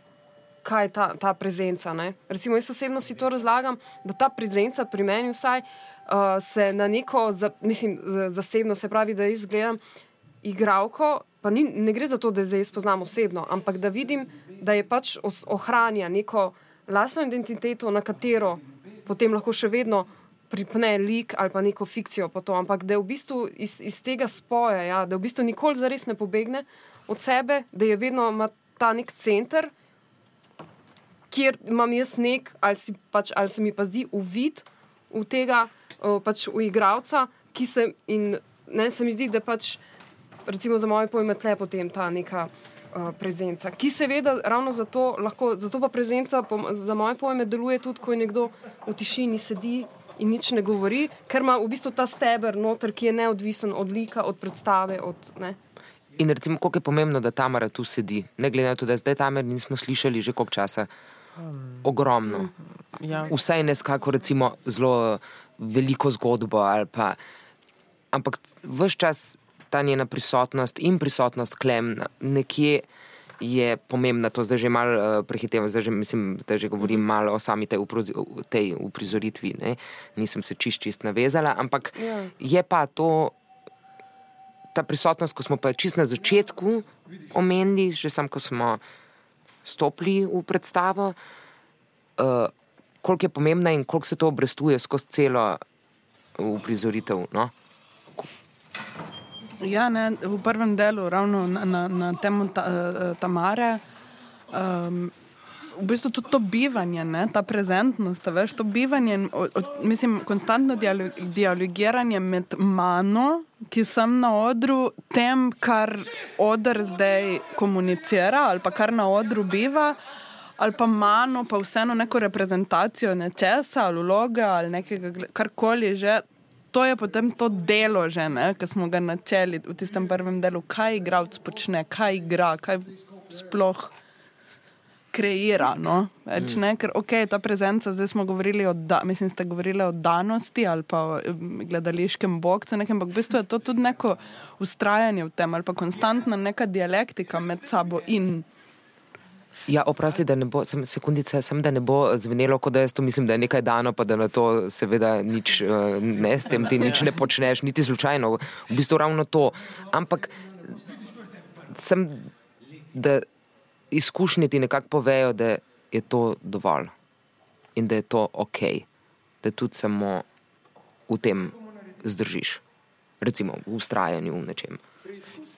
[SPEAKER 5] kaj je ta, ta prezenca. Ne. Recimo, jaz osebno si to razlagam, da ta prezenca pri meni vsaj uh, se na neko, za, mislim, zasebno, se pravi, da jaz gledam igralko, pa ni, ne gre za to, da zdaj jaz poznam osebno, ampak da vidim, da je pač os, ohranja neko lastno identiteto, na katero potem lahko še vedno pripne lik ali pa neko fikcijo po to, ampak da je v bistvu iz, iz tega spoja, ja, da v bistvu nikoli zares ne pobegne od sebe, da je vedno ima ta nek center, kjer imam jaz nek, ali, si, pač, ali se mi pa zdi uvid v tega, uh, pač v igravca, ki se in ne, se mi zdi, da pač recimo za moje pojme tle potem ta neka. Uh, prezenca, ki seveda ravno zato, lahko, zato pa prezenca po, za moje pojme deluje tudi, ko je nekdo v tišini sedi in nič ne govori, ker ima v bistvu ta steber noter, ki je neodvisen od lika, od predstave. Od, ne.
[SPEAKER 2] In recimo, koliko je pomembno, da Tamara tu sedi, ne glede na to, da zdaj Tamara nismo slišali že koliko časa. Ogromno.
[SPEAKER 1] Ja.
[SPEAKER 2] Vsaj ne skako, recimo, zelo veliko zgodbo. Pa, ampak vse čas ta njena prisotnost in prisotnost klem nekje je pomembna. To zdaj že malo uh, prehitevam, zdaj že, mislim, da že govorim malo o sami tej, uprozi, tej uprizoritvi. Ne? Nisem se čist, čist navezala, ampak
[SPEAKER 5] Ja.
[SPEAKER 2] je pa to. Ta prisotnost, ko smo pa čist na začetku omenili, že sam, ko smo stopili v predstavo, uh, koliko je pomembna in koliko se to obrestuje skozi celo uprizoritev. No?
[SPEAKER 4] Ja, ne, v prvem delu, ravno na, na, na temo ta, uh, Tamare, um, v bistvu tudi to bivanje, ne, ta prezentnost, a veš, to bivanje, o, o, mislim, konstantno dialo, dialogiranje med mano, ki sem na odru, tem, kar odr zdaj komunicira ali pa kar na odru biva. Ali pa mano, pa vseeno neko reprezentacijo nečesa, ali vloga, ali nekega, karkoli že. To je potem to delo, že, ne, ki smo ga načeli v tistem prvem delu, kaj igralec počne, kaj igra, kaj sploh kreira. No? Več, ne, ker ok, ta prezenca, zdaj smo govorili o, da, mislim, ste govorili o danosti ali pa o em, gledališkem boksu, nekem, ampak v bistvu je to tudi neko ustrajanje v tem ali pa konstantna neka dialektika med sabo in.
[SPEAKER 2] Ja, oprosti, da ne bo, sem, sekundica, sem, da ne bo zvenelo, kot da jaz to mislim, da je nekaj dano, pa da na to seveda nič eh, ne, s tem ti nič ne počneš, niti slučajno. V bistvu ravno to. Ampak sem, da izkušnje ti nekako povejo, da je to dovolj in da je to ok, da tudi samo v tem zdržiš. Recimo v ustrajanju v nečem.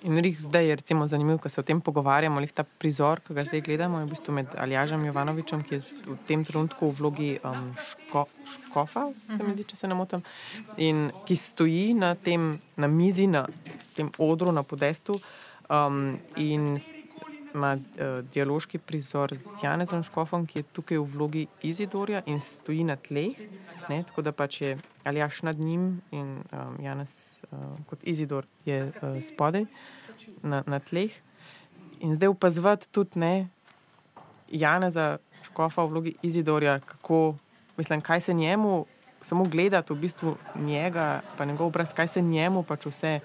[SPEAKER 1] In rih zdaj je recimo zanimivo, ko se o tem pogovarjamo, lih ta prizor, ki ga zdaj gledamo, je v bistvu med Aljažem Jovanovičem, ki je v tem trenutku v vlogi um, ško, škofa, se mi zdi, če se ne motim, in ki stoji na tem, na mizi, na tem odru, na podestu um, in ima uh, dialoški prizor z Janezom Škofom, ki je tukaj v vlogi Izidorja in stoji na tleh, ne, tako da pač je Aljaš nad njim in um, Janez uh, kot Izidor je uh, spodaj na, na tleh. In zdaj opazovati tudi ne Janeza Škofa v vlogi Izidorja, kako, mislim, kaj se njemu, samo gledati v bistvu njega, pa njegov obraz, kaj se njemu pač vse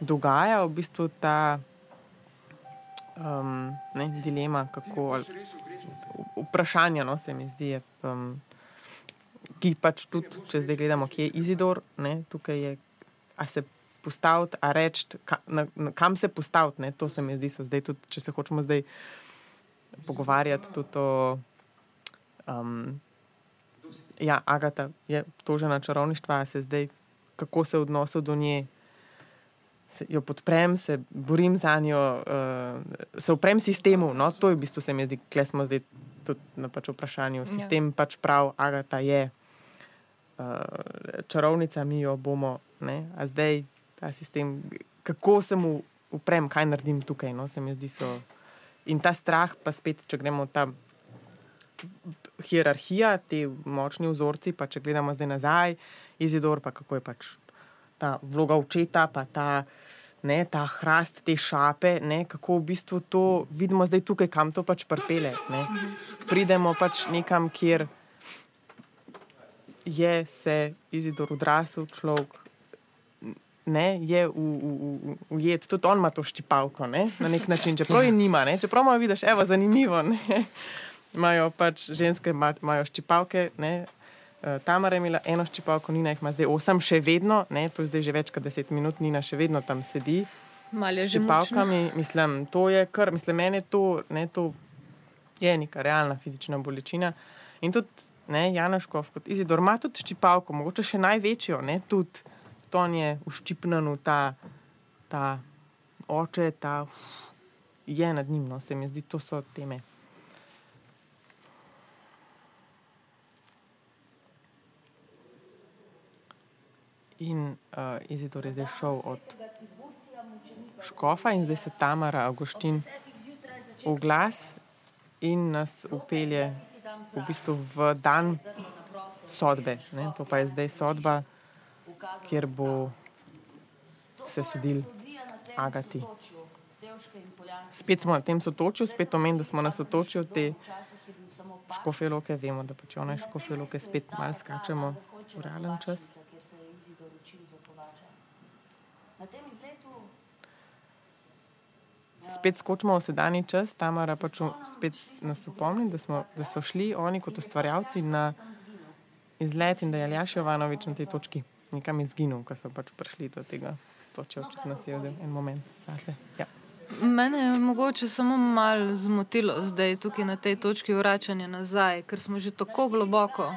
[SPEAKER 1] dogaja, v bistvu ta um, ne, dilema, kako, ali, vprašanje, no, se mi zdi, je, um, ki pač tudi, če zdaj gledamo, kje je Izidor, ne, tukaj je, a se postaviti, a reči, ka, na, na, kam se postaviti, ne, to se mi zdi, zdaj tudi, če se hočemo zdaj pogovarjati tudi o. Um, ja, Agata je tožena čarovništva, se zdaj, kako se v odnosu do nje jo podprem, se borim za njo, uh, se uprem sistemu. No, to je v bistvu se mi zdi, kle smo zdaj tudi na pač vprašanju. Sistem ja. pač prav, Agata je uh, čarovnica, mi jo bomo. Ne? A zdaj ta sistem, kako se mu uprem, kaj naredim tukaj, no, se mi zdi so. In ta strah, pa spet, če gremo ta hierarhija, ti močni vzorci, pa če gledamo zdaj nazaj, Izidor, pa kako je pač ta vloga očeta, pa ta, ne, ta hrast, te šape, ne, kako v bistvu to vidimo zdaj tukaj, kam to pač prpele. Ne. Pridemo pač nekam, kjer je se Izidor odrasel človek. Ne, je ujet, tudi on ima to štipalko ne, na nek način, čeprav je nima, ne, čeprav ima, vidiš, evo, zanimivo. Ne. Imajo pač ženske, ima- imajo štipalke. Ne. Eh, Tamara je imela eno štipalko, Nina jih ima zdaj osem, še vedno, ne, to je zdaj že več kot deset minut, Nina še vedno tam sedi.
[SPEAKER 3] Malo je že mučno.
[SPEAKER 1] čipalkami, mislim, to je kar, mislim, meni je to, ne, to je neka realna fizična bolečina. In tudi ne, Janoškov, kot Izidor, ima tudi ščipalko, mogoče še največjo, ne, tudi to je uščipnjen v ta, ta oče, ta uf, je nad njim, no, se mi zdi, to so teme. In uh, Izidor je zdaj šel od Škofa in zdaj se Tamara Augustin v glas in nas upelje v bistvu v dan sodbe. Ne? To pa je zdaj sodba, kjer bo se sodil Agati. Spet smo na tem sotočju, spet omenim, da smo na sotočju te škofeloke. Vemo, da pač one škofeloke spet malo skačemo v realen čas. Spet skočimo v sedanji čas, Tamara pač spet nas opomni, da, smo, da so šli oni kot ustvarjalci na izlet in da je Aljaš Jovanovič na tej točki nekam izginil, ko so pač prišli do tega stočja, očitno si je vzel en moment zase. Ja.
[SPEAKER 3] Mene je mogoče samo malo zmotilo zdaj tukaj na tej točki vračanja nazaj, ker smo že tako globoko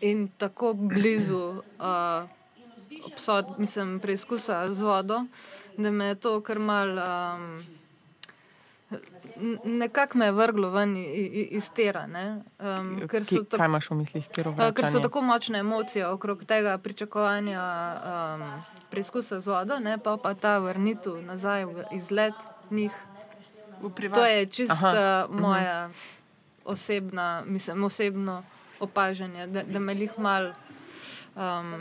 [SPEAKER 3] in tako blizu uh, obsod, mislim, preizkusa z vodo, da me je to kar mal. Um, Nekako me je vrglo ven iz tera, ne? um, ker, so
[SPEAKER 1] Kje, kaj imaš v mislih,
[SPEAKER 3] Uh, ker so tako močne emocije okrog tega pričakovanja um, preizkusa z vodo, ne, pa, pa ta vrnitev nazaj v izlet njih. To je čisto
[SPEAKER 1] Aha,
[SPEAKER 3] uh, moja osebna, mislim, osebno opažanje, da, da me jih mal. Um,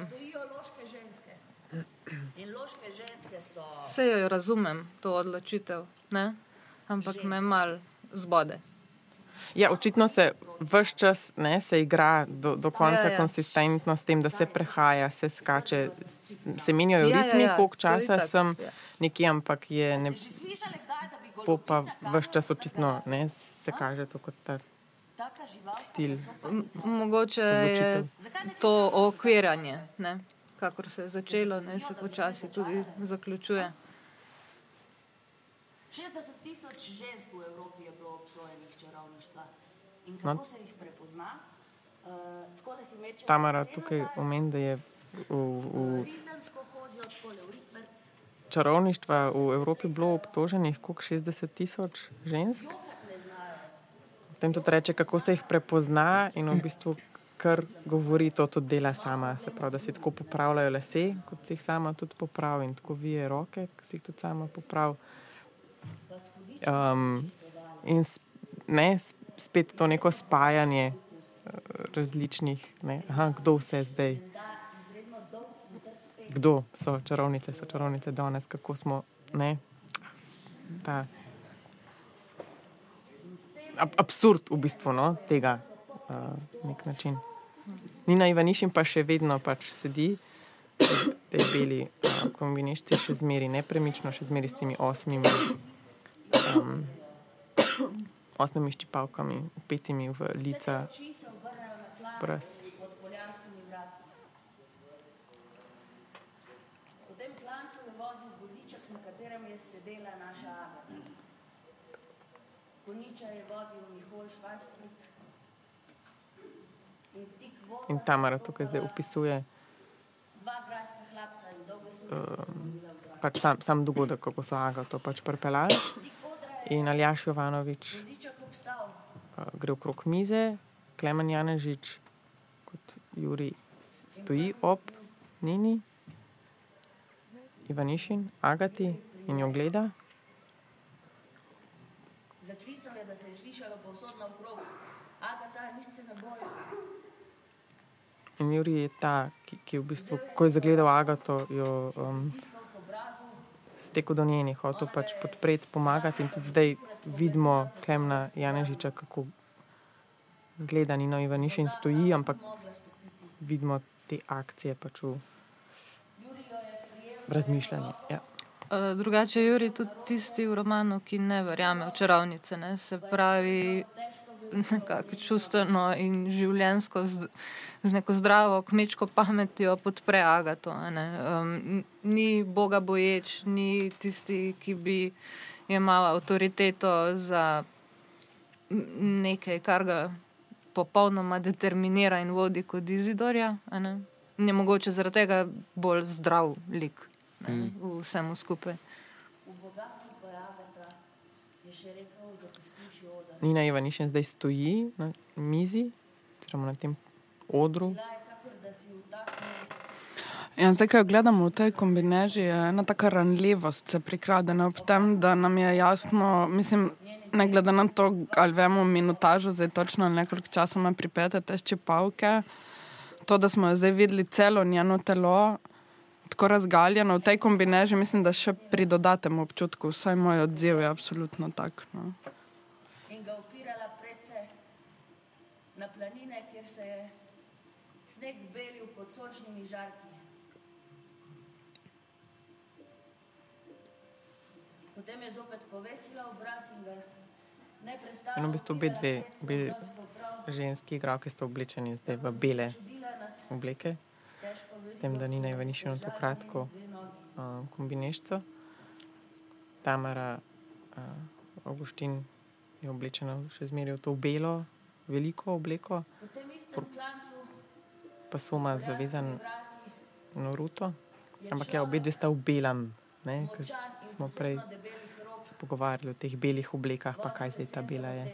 [SPEAKER 3] Vse jo razumem, to odločitev, ne? ampak me mal zbode.
[SPEAKER 1] Ja, očitno se vse čas ne, se igra do, do konca
[SPEAKER 3] Ja,
[SPEAKER 1] ja,
[SPEAKER 3] ja.
[SPEAKER 1] ja. konsistentno s tem, da se prehaja, se skače, se menjajo
[SPEAKER 3] Ja, ja,
[SPEAKER 1] ritmi,
[SPEAKER 3] ja,
[SPEAKER 1] koliko
[SPEAKER 3] to je
[SPEAKER 1] časa
[SPEAKER 3] itak,
[SPEAKER 1] sem
[SPEAKER 3] ja.
[SPEAKER 1] nekje, ampak je ne, bo pa vse čas očitno ne, se kaže to kot ta stil.
[SPEAKER 3] Mogoče je to okviranje, ne? Kakor se je začelo, ne se počasi tudi zaključuje.
[SPEAKER 7] 60 tisoč žensk v Evropi je bilo obsojenih čarovništva. In
[SPEAKER 1] No.
[SPEAKER 7] kako se jih prepozna? Uh, si mečejo
[SPEAKER 1] Tamara tukaj omeni, da je v, v čarovništva v Evropi bilo obtoženih koliko 60 tisoč žensk. Potem tudi reče, kako se jih prepozna in v bistvu kar govori, to tudi dela sama. Se pravi, da si tako popravljajo lase, kot si jih sama tudi popravi in tako vije roke, ki si jih tudi sama popravi. Um, in ne, spet to neko spajanje eh, različnih, ne, aha, kdo vse zdaj. Kdo so čarovnice, so čarovnice danes, kako smo, ne, ta ab, absurd v bistvu no, tega uh, nek način. Nina Ivanišin pa še vedno pač sedi, v tej beli uh, kombinišči, še zmeri nepremično, še zmeri s temi osmimi, um, osmimi ščipalkami, upetimi v lica,
[SPEAKER 7] je sedela naša Agata. Koniča je vodil Mihol Švajstrik. In
[SPEAKER 1] Tamara tukaj zdaj opisuje
[SPEAKER 7] um,
[SPEAKER 1] pač sam, sam dogodek, kako so Agato pač
[SPEAKER 7] je
[SPEAKER 1] In Aljaš Jovanovič uh, gre okrog mize, Klemen Janežič kot Juri stoji ob Nini, Ivanišin, Agati in jo gleda.
[SPEAKER 7] Zaklical je, da se je slišalo povsod naokrog. Agata, nič se ne boj.
[SPEAKER 1] In Juri je ta, ki, ki v bistvu, ko je zagledal Agato, jo um, stekel do njenih, hotel pač podpreti, pomagati. In tudi zdaj vidimo Klemna Janežiča, kako gleda Nino Ivanišin stoji, ampak vidimo te akcije pač v razmišljanju. Ja.
[SPEAKER 3] Uh, drugače, Juri je tudi tisti v romanu, ki ne verjame v čarovnice. Ne? Se pravi, nekako čustveno in življensko, z, z neko zdravo kmečko pametjo podpre Agato. a ne. Um, ni Boga boječ, ni tisti, ki bi imel avtoriteto za nekaj, kar ga popolnoma determinira in vodi kot Izidorja. a ne. In je mogoče zaradi tega bolj zdrav lik ne,
[SPEAKER 2] Mm.
[SPEAKER 3] v vsemu skupaj.
[SPEAKER 7] V bogastvu pa je Agata je še rekel, odar.
[SPEAKER 1] Nina Ivanišin zdaj stoji na mizi, oziroma na tem odru.
[SPEAKER 4] Ja, zdaj, ko gledamo v tej kombineži, je ena taka ranljivost prikradena ob tem, da nam je jasno, mislim, ne glede na to, ali vemo minutažo, zdaj točno nekoliko časa ima pripete te ščipavke, to, da smo jo zdaj videli celo njeno telo, tako razgaljeno v tej kombineži, mislim, da še pri dodatnem občutku, vsaj moj odziv je absolutno tak. No.
[SPEAKER 7] in ga upirala predse na planine, kjer se je sneg belil pod sončnimi žarki. Potem je zopet povesila obraz in ga neprestano
[SPEAKER 1] In v bistvu obe dve, ženski igralke sta oblečeni zdaj v bele obleke, s tem, da Nina Ivanišin to kratko uh, kombinežco. Tamara uh, Augustin je oblečena še zmeraj v to belo, veliko obleko, pa soma zavezan
[SPEAKER 7] vrati
[SPEAKER 1] na ruto. Ampak ja, obe dve sta v belem, ker
[SPEAKER 7] in
[SPEAKER 1] smo prej se pogovarjali o teh belih oblekah, pa kaj zdaj ta bela je.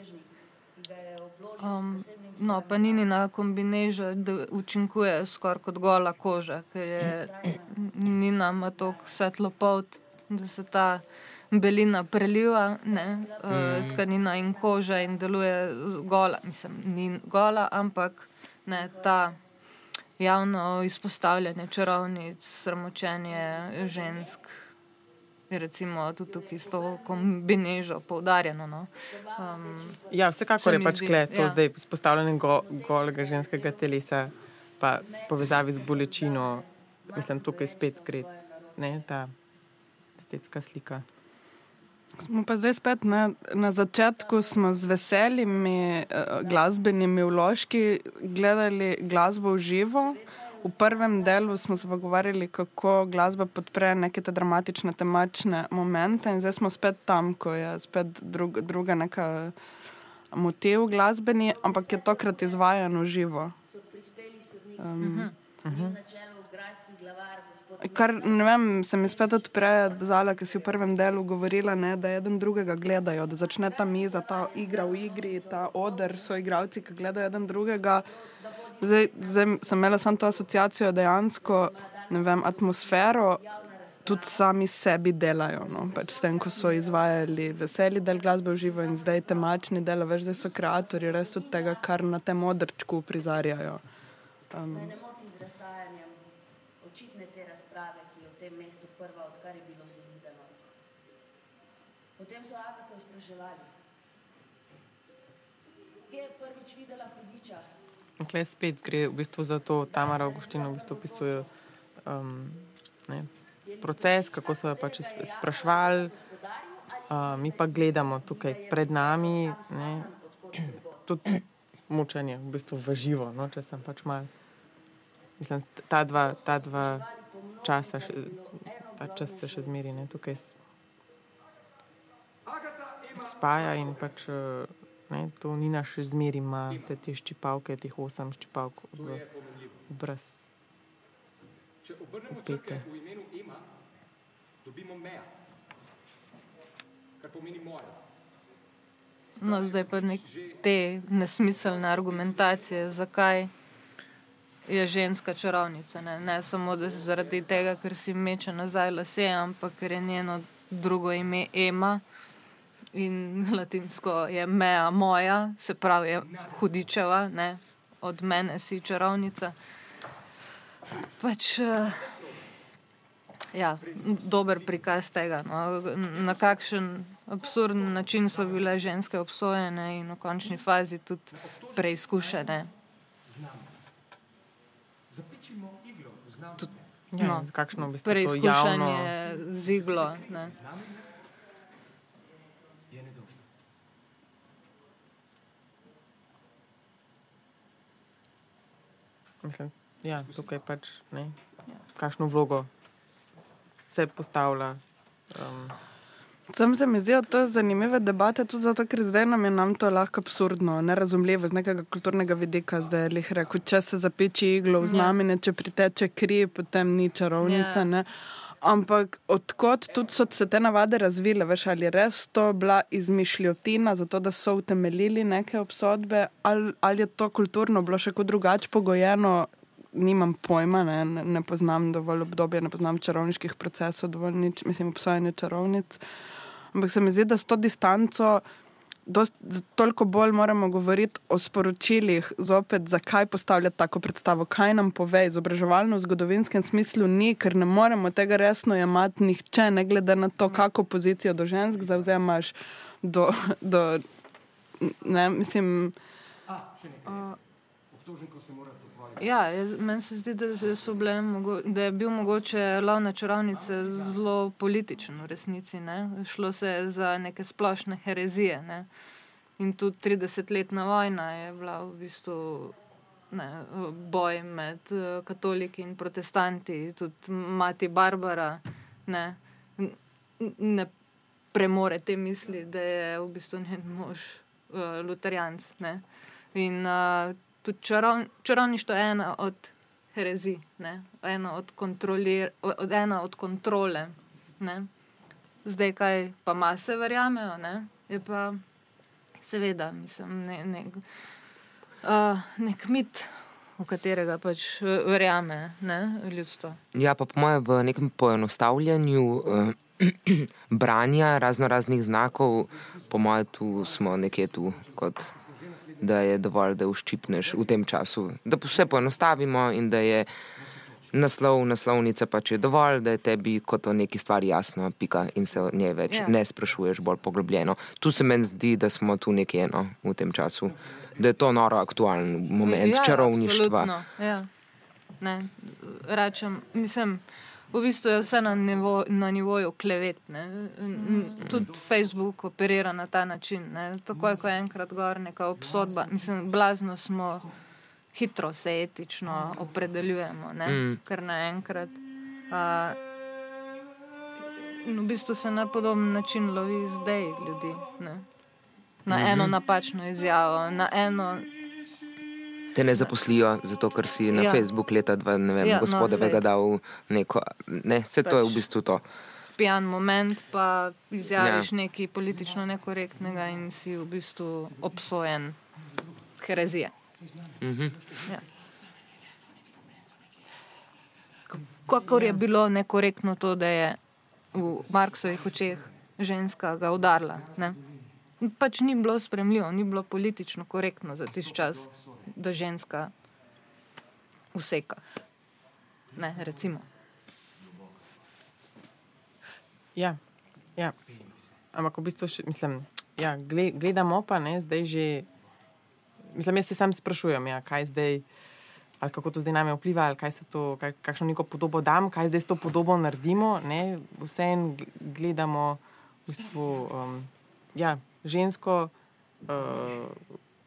[SPEAKER 3] Um, no, pa Ninina kombineža da učinkuje skoraj kot gola koža, ker je Nina ima tako svetlo polt, da se ta belina preliva, ne, uh, tkanina in koža in deluje gola. Mislim, ni gola, ampak ne, ta javno izpostavljanje čarovnic, sramočenje žensk. Je recimo tudi tukaj s to kombinežo poudarjeno. No. Um,
[SPEAKER 1] Ja, vsekakor
[SPEAKER 3] Se
[SPEAKER 1] je pač
[SPEAKER 3] zdi,
[SPEAKER 1] kle, to
[SPEAKER 3] ja.
[SPEAKER 1] zdaj izpostavljanje go, golega ženskega telesa, pa povezavi z bolečino, mislim, tukaj spet gre ne, ta estetska slika.
[SPEAKER 4] Smo pa zdaj spet na, na začetku, smo z veselimi eh, glasbenimi vložki gledali glasbo v živo. V prvem delu smo se pogovarjali, kako glasba podpre neke te dramatične, temačne momente, in zdaj smo spet tam, ko je spet drug, druga neka motiv glasbeni, ampak je tokrat izvajan v živo.
[SPEAKER 7] so prispeli sodniki. Um,
[SPEAKER 1] Mhm.
[SPEAKER 4] Kar ne vem, se mi spet odpre zala, ki si v prvem delu govorila, ne, da eden drugega gledajo, da začne ta miza, ta igra v igri, ta oder, so igravci, ki gledajo eden drugega. Zdaj, zdaj sem imela samo to asociacijo, dejansko vem, atmosfero tudi sami sebi delajo. No. Pač s tem, ko so izvajali veseli del glasbe v živo in zdaj temačni del, veš, zdaj so kreatori res tudi tega, kar na tem odrčku prizarjajo.
[SPEAKER 7] Da ne moti z razsajanjem očitne te razprave, ki je v tem mestu prva, odkar je bilo sezidano. Potem so Agato spraševali, kje je prvič videla hudiča.
[SPEAKER 1] Klej spet gre v bistvu za to, Tamara Augustin v bistvu opisuje um, proces, kako so jo pač sp- sprašvali, uh, mi pa gledamo tukaj pred nami, ne, tudi mučenje, v bistvu v živo, no, če sem pač mal. Mislim, ta dva, ta dva časa, še, ta čas se še zmeri, ne, tukaj s- spaja in pač. uh, Ne, to Nina še zmeri ima vse te ščipavke, teh osem ščipavk v obraz.
[SPEAKER 8] Če obrnemo črke v imenu Ema, dobimo meja, kar pomeni moja.
[SPEAKER 3] No, zdaj pa nek te nesmiselne argumentacije, zakaj je ženska čarovnica. Ne, ne samo zaradi tega, ker si meče nazaj lase, ampak ker je njeno drugo ime Ema in latinsko je meja moja, se pravi je hudičeva, ne, od mene si čarovnica. Pač, uh, ja, dober prikaz tega, no, na kakšen absurden način so bile ženske obsojene in v končni fazi tudi preizkušene.
[SPEAKER 8] Zapičimo iglo v znamenje.
[SPEAKER 3] No,
[SPEAKER 1] no, kakšno v bistvu
[SPEAKER 3] Preizkušanje z iglo. Ne.
[SPEAKER 8] Znamenje je nedožno.
[SPEAKER 1] Mislim, ja, tukaj pač ne. Kakšno vlogo se postavlja. Um,
[SPEAKER 4] Sam se mi zdi, da to je zanimiva debata, tudi zato, ker zdaj nam je nam to lahko absurdno, nerazumljivo z nekega kulturnega vidika. Zdaj je rekel, če se zapeči iglo v znamenje, če priteče kri, potem ni čarovnica.
[SPEAKER 3] Ja.
[SPEAKER 4] Ne? Ampak odkot tudi so se te navade razvile, veš, ali je res to bila izmišljotina, zato da so utemeljili neke obsodbe, ali, ali je to kulturno bilo še kako drugače pogojeno, nimam pojma, ne, ne, ne poznam dovolj obdobja, ne poznam čarovniških procesov, dovolj nič, mislim, obsojanje čarovnic. Ampak se mi zdi, da s to distanco dost, toliko bolj moramo govoriti o sporočilih, zopet, zakaj postavljati tako predstavo, kaj nam pove. Izobraževalno v zgodovinskem smislu ni, ker ne moremo tega resno jemati nihče, ne glede na to, kako pozicijo do žensk zauzemaš. Do, do, ne, mislim,
[SPEAKER 8] Obtoženko se mora.
[SPEAKER 3] Ja, jaz- meni se zdi, da, bile, mogo- da je bil mogoče lov na čarovnice zelo političen v resnici. Ne? Šlo se je za neke splošne herezije. Ne? In tudi 30-letna vojna je bila v bistvu ne, boj med eh, katoliki in protestanti, tudi mati Barbara ne, ne premore te misli, da je v bistvu njen mož uh, luterjanc. Ne. In uh, tudi čarov, čarovništvo je ena od herezij, ne, ena od, od, ena od kontrole. Ne. Zdaj, kaj pa mase verjamejo, ne, je pa seveda, mislim, ne, ne, uh, nek mit, v katerega pač eh, verjame ne, ljudstvo.
[SPEAKER 2] Ja, pa po mojem, v nekem poenostavljanju eh, branja razno raznih znakov, po mojem, tu smo nekje tu, kot da je dovolj, da uščipneš v tem času, da vse poenostavimo in da je naslov, naslovnica pač je dovolj, da je tebi kot o neki stvari jasno, pika in se o njej več
[SPEAKER 3] Ja.
[SPEAKER 2] ne sprašuješ bolj poglobljeno. Tu se meni zdi, da smo tu nekje no, v tem času, da je to noro aktualen moment
[SPEAKER 3] Ja,
[SPEAKER 2] čarovništva.
[SPEAKER 3] absolutno, Ja. Ne, rečem, mislim, v bistvu je vse na, nivo, na nivoju klevet. Ne. N- Tudi Facebook operira na ta način. Ne. Takoj, ko je enkrat gor neka obsodba, mislim, blazno smo. Hitro se etično opredeljujemo, ne?
[SPEAKER 2] Mm.
[SPEAKER 3] kar naenkrat. Uh, v bistvu se na podoben način lovi zdaj ljudi. Ne? Na
[SPEAKER 2] Mhm.
[SPEAKER 3] eno napačno izjavo, na eno
[SPEAKER 2] Te ne zaposlijo, zato ker si na ja.
[SPEAKER 3] Ja.
[SPEAKER 2] Facebook leta dva, ne vem,
[SPEAKER 3] Ja,
[SPEAKER 2] ja,
[SPEAKER 3] no, saj.
[SPEAKER 2] dal neko. Ne, vse to je v
[SPEAKER 3] Pač-
[SPEAKER 2] bistvu to.
[SPEAKER 3] pijan moment, pa izjaviš
[SPEAKER 2] Ja.
[SPEAKER 3] ja. nekaj politično nekorektnega in si v bistvu obsojen herezije.
[SPEAKER 2] Mhm.
[SPEAKER 3] Ja. Kakor je bilo nekorektno to, da je v Marksovih očeh ženska ga udarila. Ne? Pač ni bilo spremljivo, ni bilo politično korektno za tisti čas, da ženska useka. Ne, recimo.
[SPEAKER 1] Ja, ja. Ampak v bistvu, še, mislim, ja, gle- gledamo pa ne, zdaj že. Mislim, jaz se sam sprašujem, ja, kaj zdaj, ali kako to zdaj name vpliva, ali kaj se to, kaj, kakšno neko podobo dam, kaj zdaj s to podobo naredimo. Ne, vseeno gl- gledamo v bistvu, um, ja, žensko, uh,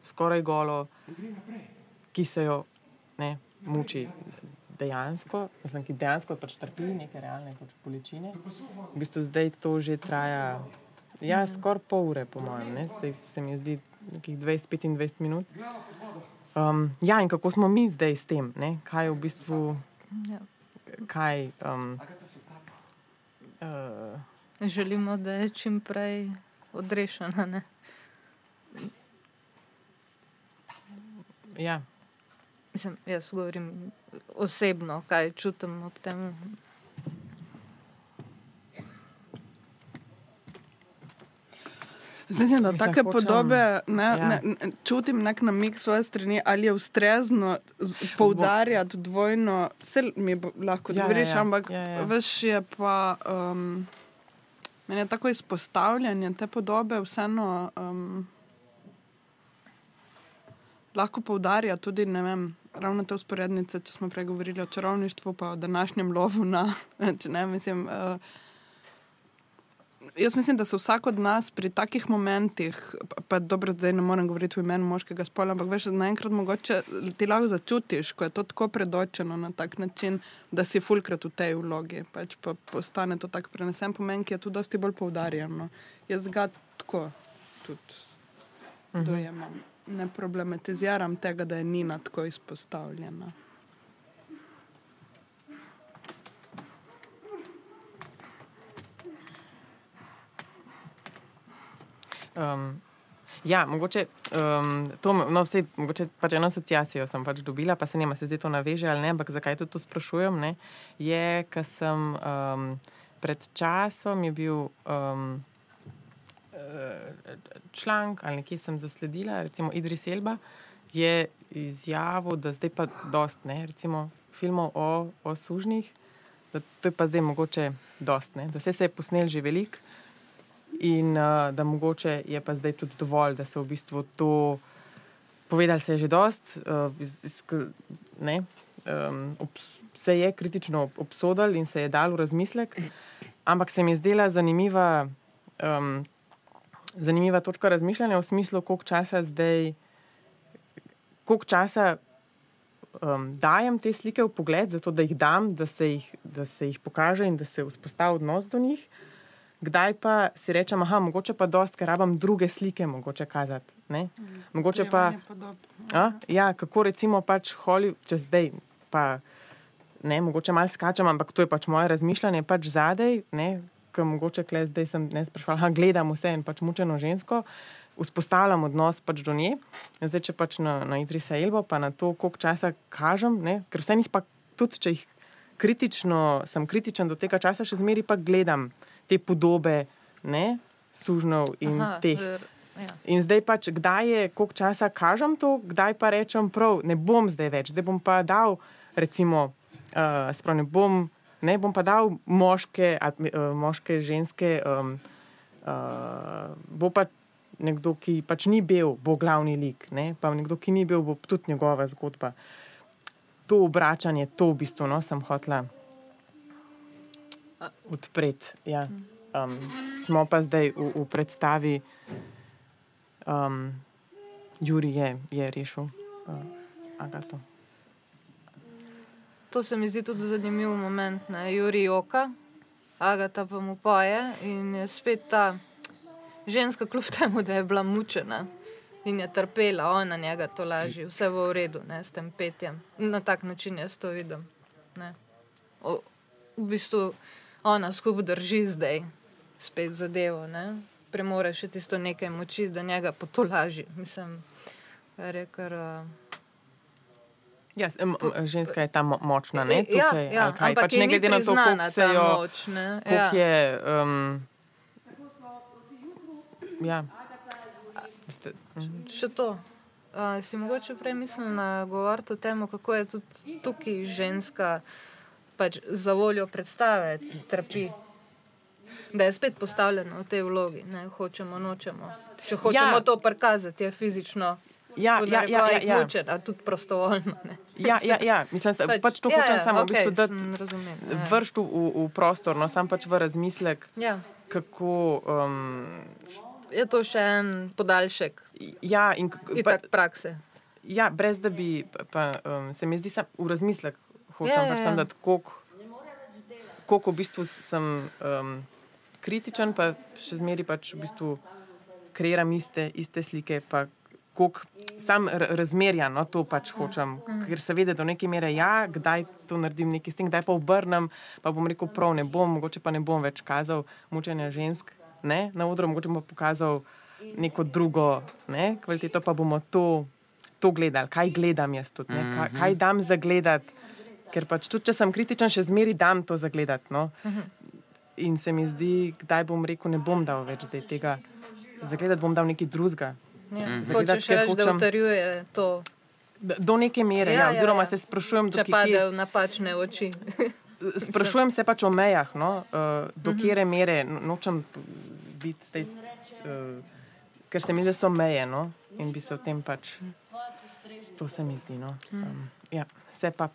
[SPEAKER 1] skoraj golo, ki se jo ne, muči dejansko, mislim, ki dejansko pač trpi neke realne pač bolečine. V bistvu zdaj to že traja, ja, skoraj pol ure, po mojem, zdaj se mi zdi nekih 20-25 minut. Um, ja, in kako smo mi zdaj s tem, ne? kaj je v bistvu,
[SPEAKER 3] Ja.
[SPEAKER 1] kaj. Um, uh,
[SPEAKER 3] Želimo, da je čim prej odrešena. Ne?
[SPEAKER 1] ja.
[SPEAKER 3] Mislim, jaz govorim osebno, kaj čutim ob tem.
[SPEAKER 4] Mislim, da take
[SPEAKER 1] hočem-
[SPEAKER 4] podobe ne,
[SPEAKER 1] ja.
[SPEAKER 4] ja. ne, ne, čutim nek namig svoje strani, ali je ustrezno poudarjati dvojno, vse mi bo, lahko
[SPEAKER 1] Ja, ja,
[SPEAKER 4] odgovoriš,
[SPEAKER 1] ja.
[SPEAKER 4] ampak
[SPEAKER 1] Ja, ja.
[SPEAKER 4] veš je pa. Um, Meni je tako izpostavljanje te podobe vseeno um, lahko poudarja tudi, ne vem, ravno te usporednice, če smo prej govorili o čarovništvu, pa o današnjem lovu na, ne, mislim, uh, jaz mislim, da se vsak od nas pri takih momentih, pa, pa dobro, zdaj ne morem govoriti v imenu moškega spola, ampak veš, naenkrat mogoče ti lahko začutiš, ko je to tako predočeno na tak način, da si fulkrat v tej vlogi. Pač pa postane to tak prenesen pomen, ki je tu dosti bolj poudarjen. No. Jaz ga tako tudi dojemam. Ne problematiziram tega, da je Nina tako izpostavljena.
[SPEAKER 1] Um, ja, mogoče, um, to, no, vse, mogoče pač eno asociacijo sem pač dobila, pa se njima se zdaj to naveže ali ne, ampak zakaj tudi to sprašujem, ne, je, ker sem um, pred časom je bil um, članek ali nekje sem zasledila, recimo Idris Elba je izjavil, da zdaj pa dost, ne, recimo filmov o, o sužnjih, da to je pa zdaj mogoče dost, ne, da se je posnel že veliko in uh, da mogoče je pa zdaj tudi dovolj, da se v bistvu to povedal, se je že dost, uh, iz, iz, ne, um, ob, se je kritično obsodil in se je dal v razmislek, ampak se mi je zdela zanimiva, um, zanimiva točka razmišljanja v smislu, koliko časa zdaj, koliko časa. Um, dajem te slike v pogled, zato da jih dam, da se jih, da se jih pokaže in da se vzpostavi odnos do njih. Uh, kdaj pa si rečem, da mogoče pa dost, ker rabim druge slike, mogoče kazati. Ne? Mogoče pa. A, ja, kako recimo pač holi, če zdaj pa ne, mogoče malo skačem, ampak to je pač moje razmišljanje, pač zadej, ker mogoče kle zdaj sem ne sprašvala, gledam vse in pač mučeno žensko. Vzpostavljam odnos pač do nje, zdaj če pač na, na Idrisa Elbo, pa na to, koliko časa kažem, ne? ker vse njih pa tudi, če jih kritično, sem kritičen do tega časa, še zmeri pa gledam te podobe, ne, sužnov in Aha, teh. Ja. In zdaj pač, kdaj je, koliko časa kažem to, kdaj pa rečem, prav, ne bom zdaj več, zdaj bom pa dal, recimo, uh, sprav, ne bom, ne bom pa dal moške, uh, moške ženske, um, uh, bo pa nekdo, ki pač ni bil, bo glavni lik, ne? pa nekdo, ki ni bil, bo tudi njegova zgodba. To obračanje, to v bistvu no, sem hotla odpreti. Ja. Um, smo pa zdaj v, v predstavi, um, Juri je, je rešil uh, Agato.
[SPEAKER 3] To se mi zdi tudi zanimiv moment. Ne? Juri joka, Agata pa mu poje in je spet ta ženska, kljub temu, da je bila mučena. In je trpela, ona njega to laži, vse v redu, ne, s tem petjem. Na tak način jaz to vidim. O, v bistvu ona skupaj drži zdaj, spet zadevo. Ne? Premore še tisto nekaj moči, da njega potolaži. Mislim, kar je kar. Uh...
[SPEAKER 1] Ja, ženska je ta močna, ne? Ja, Tukaj, ja, ja. Pač ne glede na to, kako se jo ja. je. Um, ja.
[SPEAKER 3] Ste, še to. Uh, si mogoče prej mislila govoriti o tem, kako je tudi tukaj ženska pač za voljo predstave trpi. Da je spet postavljeno v tej vlogi, ne hočemo, nočemo. Če hočemo ja. to prikazati, je fizično. Ja, ja, ja, ja, ja. Mučena, tudi prostovoljno.
[SPEAKER 1] Ja, ja, ja, mislim, da pač, pač to ja, hočem ja, samo okay, v bistvu dati ja. vrštu v, v prostor, no sam pač v razmislek, ja. kako. Um,
[SPEAKER 3] je to še en podaljšek.
[SPEAKER 1] Ja, in
[SPEAKER 3] pa, prakse.
[SPEAKER 1] Ja, brez da bi, pa, um, se mi zdi, da v razmislek hočem ja, pač ja, ja. dati, koliko v bistvu sem um, kritičen, pa še zmeri pač v bistvu kreiram iste, iste slike. Sam razmerja, no, to pač hočem, mm. ker se vede do neke mere, ja, kdaj to naredim, nekaj s tem, kdaj pa obrnem, pa bom rekel, prav ne bom, mogoče pa ne bom več kazal mučenja žensk ne, na odru, mogoče bom pokazal neko drugo ne, kvaliteto, pa bomo to, to gledali, kaj gledam jaz tudi, ne, kaj, mhm. kaj dam za gledati. Ker pač tudi, če sem kritičen, še zmeri dam to zagledati. No? In se mi zdi, kdaj bom rekel, ne bom dal več tega. Zagledati bom dal nekaj drugega.
[SPEAKER 3] Ja. Zagledati, če reč, da utrjuje to.
[SPEAKER 1] Do neke mere, ja, ja, oziroma ja, ja. se sprašujem,
[SPEAKER 3] če pade v napačne oči.
[SPEAKER 1] sprašujem se pač o mejah, no? uh, do uh -huh. kere mere nočem biti zdaj, uh, ker se mi zdi, da so meje no? in bi se o tem pač. To se mi zdi. No? Um, ja, se pa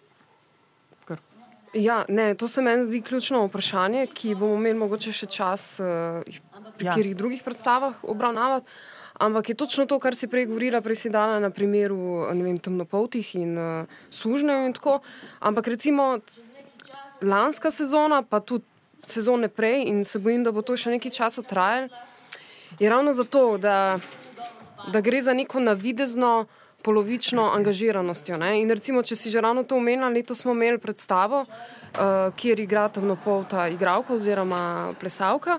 [SPEAKER 5] Ja, ne, to se meni zdi ključno vprašanje, ki bomo imeli mogoče še čas uh, pri
[SPEAKER 1] Ja.
[SPEAKER 5] katerih drugih predstavah obravnavati. Ampak je točno to, kar si prej govorila, prej si dala na primeru ne vem, temnopoltih in uh, sužnjev in tako. Ampak recimo lanska sezona, pa tudi sezone prej, in se bojim, da bo to še nekaj časa trajalo, je ravno zato, da, da gre za neko navidezno polovično angažiranostjo. Ne? In recimo, če si že ravno to omenila, letos smo imeli predstavo, uh, kjer igra temnopolta igralka oziroma plesalka.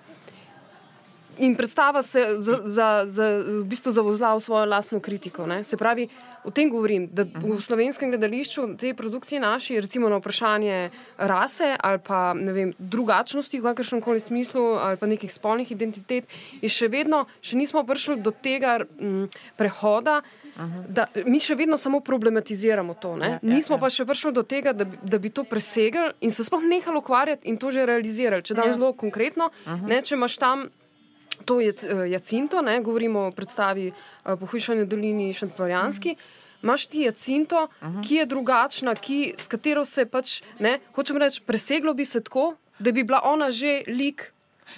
[SPEAKER 5] In predstava se za, za, za, v bistvu zavozla v svojo lastno kritiko. Ne? Se pravi, o tem govorim, da v slovenskem gledališču te produkcije naši, recimo na vprašanje rase ali pa vem, drugačnosti v kakršnem koli smislu ali pa nekih spolnih identitet, je še vedno, še nismo prišli do tega m, prehoda. Da, mi še vedno samo problematiziramo to.
[SPEAKER 1] Ja, ja,
[SPEAKER 5] Nismo
[SPEAKER 1] ja.
[SPEAKER 5] pa še prišli do tega, da, bi- da bi to presegli in se sploh nehali ukvarjati in to že realizirali. Če dam
[SPEAKER 3] Ja.
[SPEAKER 5] zelo konkretno, ne, če imaš tam To je eh, Jacinto, ne, govorimo o predstavi uh, Pohujšanje dolini Šentvarjanski. Imaš ti Jacinto, uh -huh. ki je drugačna, ki, s katero se pač, ne, hočem reči, preseglo bi se tako, da bi bila ona že lik.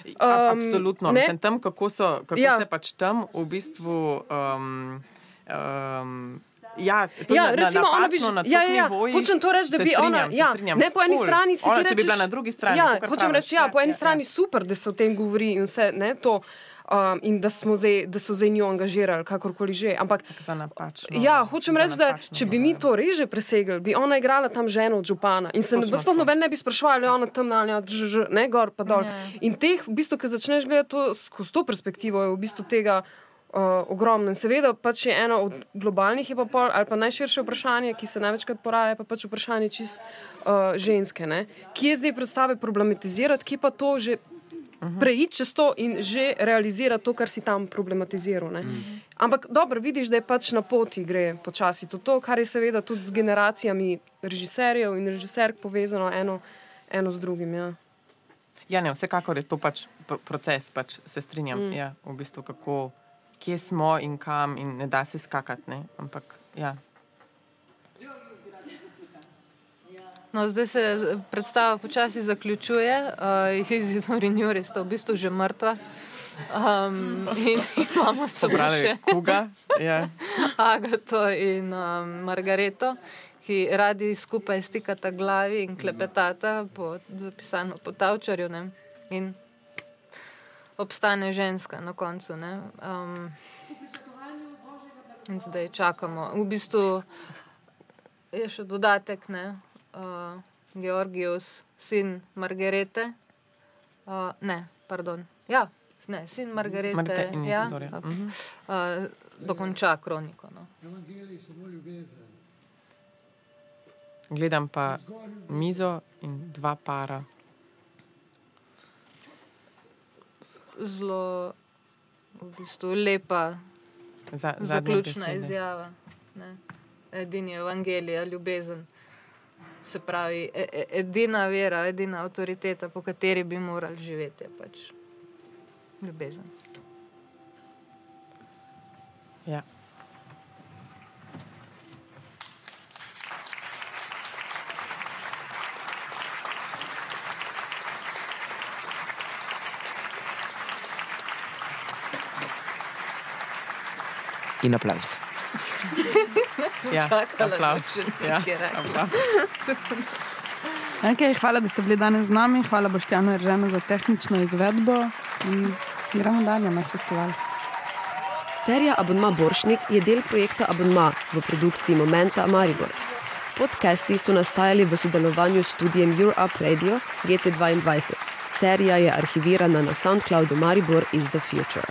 [SPEAKER 1] Um, Absolutno.
[SPEAKER 5] ne?
[SPEAKER 1] Mislim, tam, kako, so, kako
[SPEAKER 5] Ja.
[SPEAKER 1] ja. se pač tam v bistvu. Um, um, Ja, to
[SPEAKER 5] Ja,
[SPEAKER 1] na,
[SPEAKER 5] recimo,
[SPEAKER 1] na,
[SPEAKER 5] ona bi že-
[SPEAKER 1] na
[SPEAKER 5] ja, ja, ja.
[SPEAKER 1] nivojih
[SPEAKER 5] Hočem to reči, da bi
[SPEAKER 1] strinjam,
[SPEAKER 5] ona- ja,
[SPEAKER 1] strinjam,
[SPEAKER 5] ne, po eni
[SPEAKER 1] ful.
[SPEAKER 5] strani si ti
[SPEAKER 1] ona, Če bi bila na drugi strani.
[SPEAKER 5] Ja,
[SPEAKER 1] to,
[SPEAKER 5] hočem reči, ja, po eni strani super, da se o tem govori in vse ne, to. Um, in da, zdaj, da so zdaj njo angažirali, kakorkoli že. Ampak
[SPEAKER 1] napačno.
[SPEAKER 5] Ja, hočem reči, da če bi mi to res že presegli, bi ona igrala tam ženo od župana in se ne sploh noben ne bi sprašval, ali je ona tam ali ne gor pa dol.
[SPEAKER 3] Ja.
[SPEAKER 5] In teh, v bistvu, ko začneš gledati to skozi to perspektivo, je v bistvu tega. Uh, ogromno. In seveda, pač je eno od globalnih, pa pol, ali pa najširše vprašanje, ki se največkrat poraja, pa pač vprašanje čist uh, ženske. Ne? Kje zdaj predstave problematizirati, kje pa to že preiti čez to in že realizirati to, kar si tam problematiziral. ne. Ampak dobro, vidiš, da je pač na poti gre počasi to, to, kar je seveda tudi z generacijami režiserjev in režiserk povezano eno, eno z drugim. Ja.
[SPEAKER 1] Ja, ne, vsekakor je to pač pr- proces, pač se strinjam. Mm. Ja, v bistvu, kako, kje smo in kam, in ne da se skakati. Ne? Ampak, ja.
[SPEAKER 3] No, zdaj se eh, predstava počasi zaključuje, uh, Izidor in Juri sta v bistvu že mrtva. Um, in imamo samo
[SPEAKER 1] Pobrali
[SPEAKER 3] še
[SPEAKER 1] kuga. Ja.
[SPEAKER 3] Agato in um, Margareto, ki radi skupaj stikata glavi in klepetata po zapisano po Tavčarju. Ne? In obstane ženska na koncu. ne. Um, in zdaj čakamo. V bistvu je še dodatek, ne? Uh, Georgius, sin Margarete. Uh, ne, pardon. Ja, ne, sin Margarete.
[SPEAKER 1] Marte in
[SPEAKER 3] ja,
[SPEAKER 1] Izidorja.
[SPEAKER 3] uh,
[SPEAKER 1] Mhm.
[SPEAKER 3] uh, dokonča kroniko. No.
[SPEAKER 6] Evangelij samo ljubezen.
[SPEAKER 1] Gledam pa mizo in dva para.
[SPEAKER 3] Zelo v bistvu lepa
[SPEAKER 1] Za,
[SPEAKER 3] zaključna
[SPEAKER 1] besede.
[SPEAKER 3] izjava. Ne. Edini evangelij, ljubezen. Se pravi, e, e, edina vera, edina avtoriteta, po kateri bi morali živeti, je pač ljubezen.
[SPEAKER 2] In aplaus.
[SPEAKER 1] Ja,
[SPEAKER 3] še
[SPEAKER 1] Ja, aplavz.
[SPEAKER 4] Okay, hvala, da ste bili danes z nami, hvala Boštjanu Erženu za tehnično izvedbo in gremo dalje na festival.
[SPEAKER 9] Serija Abonma Boršnik je del projekta Abonma v produkciji Momenta Maribor. Podcasti so nastajali v sodelovanju s studijem Europe Radio GT2. Serija je arhivirana na SoundCloudu Maribor is the Future.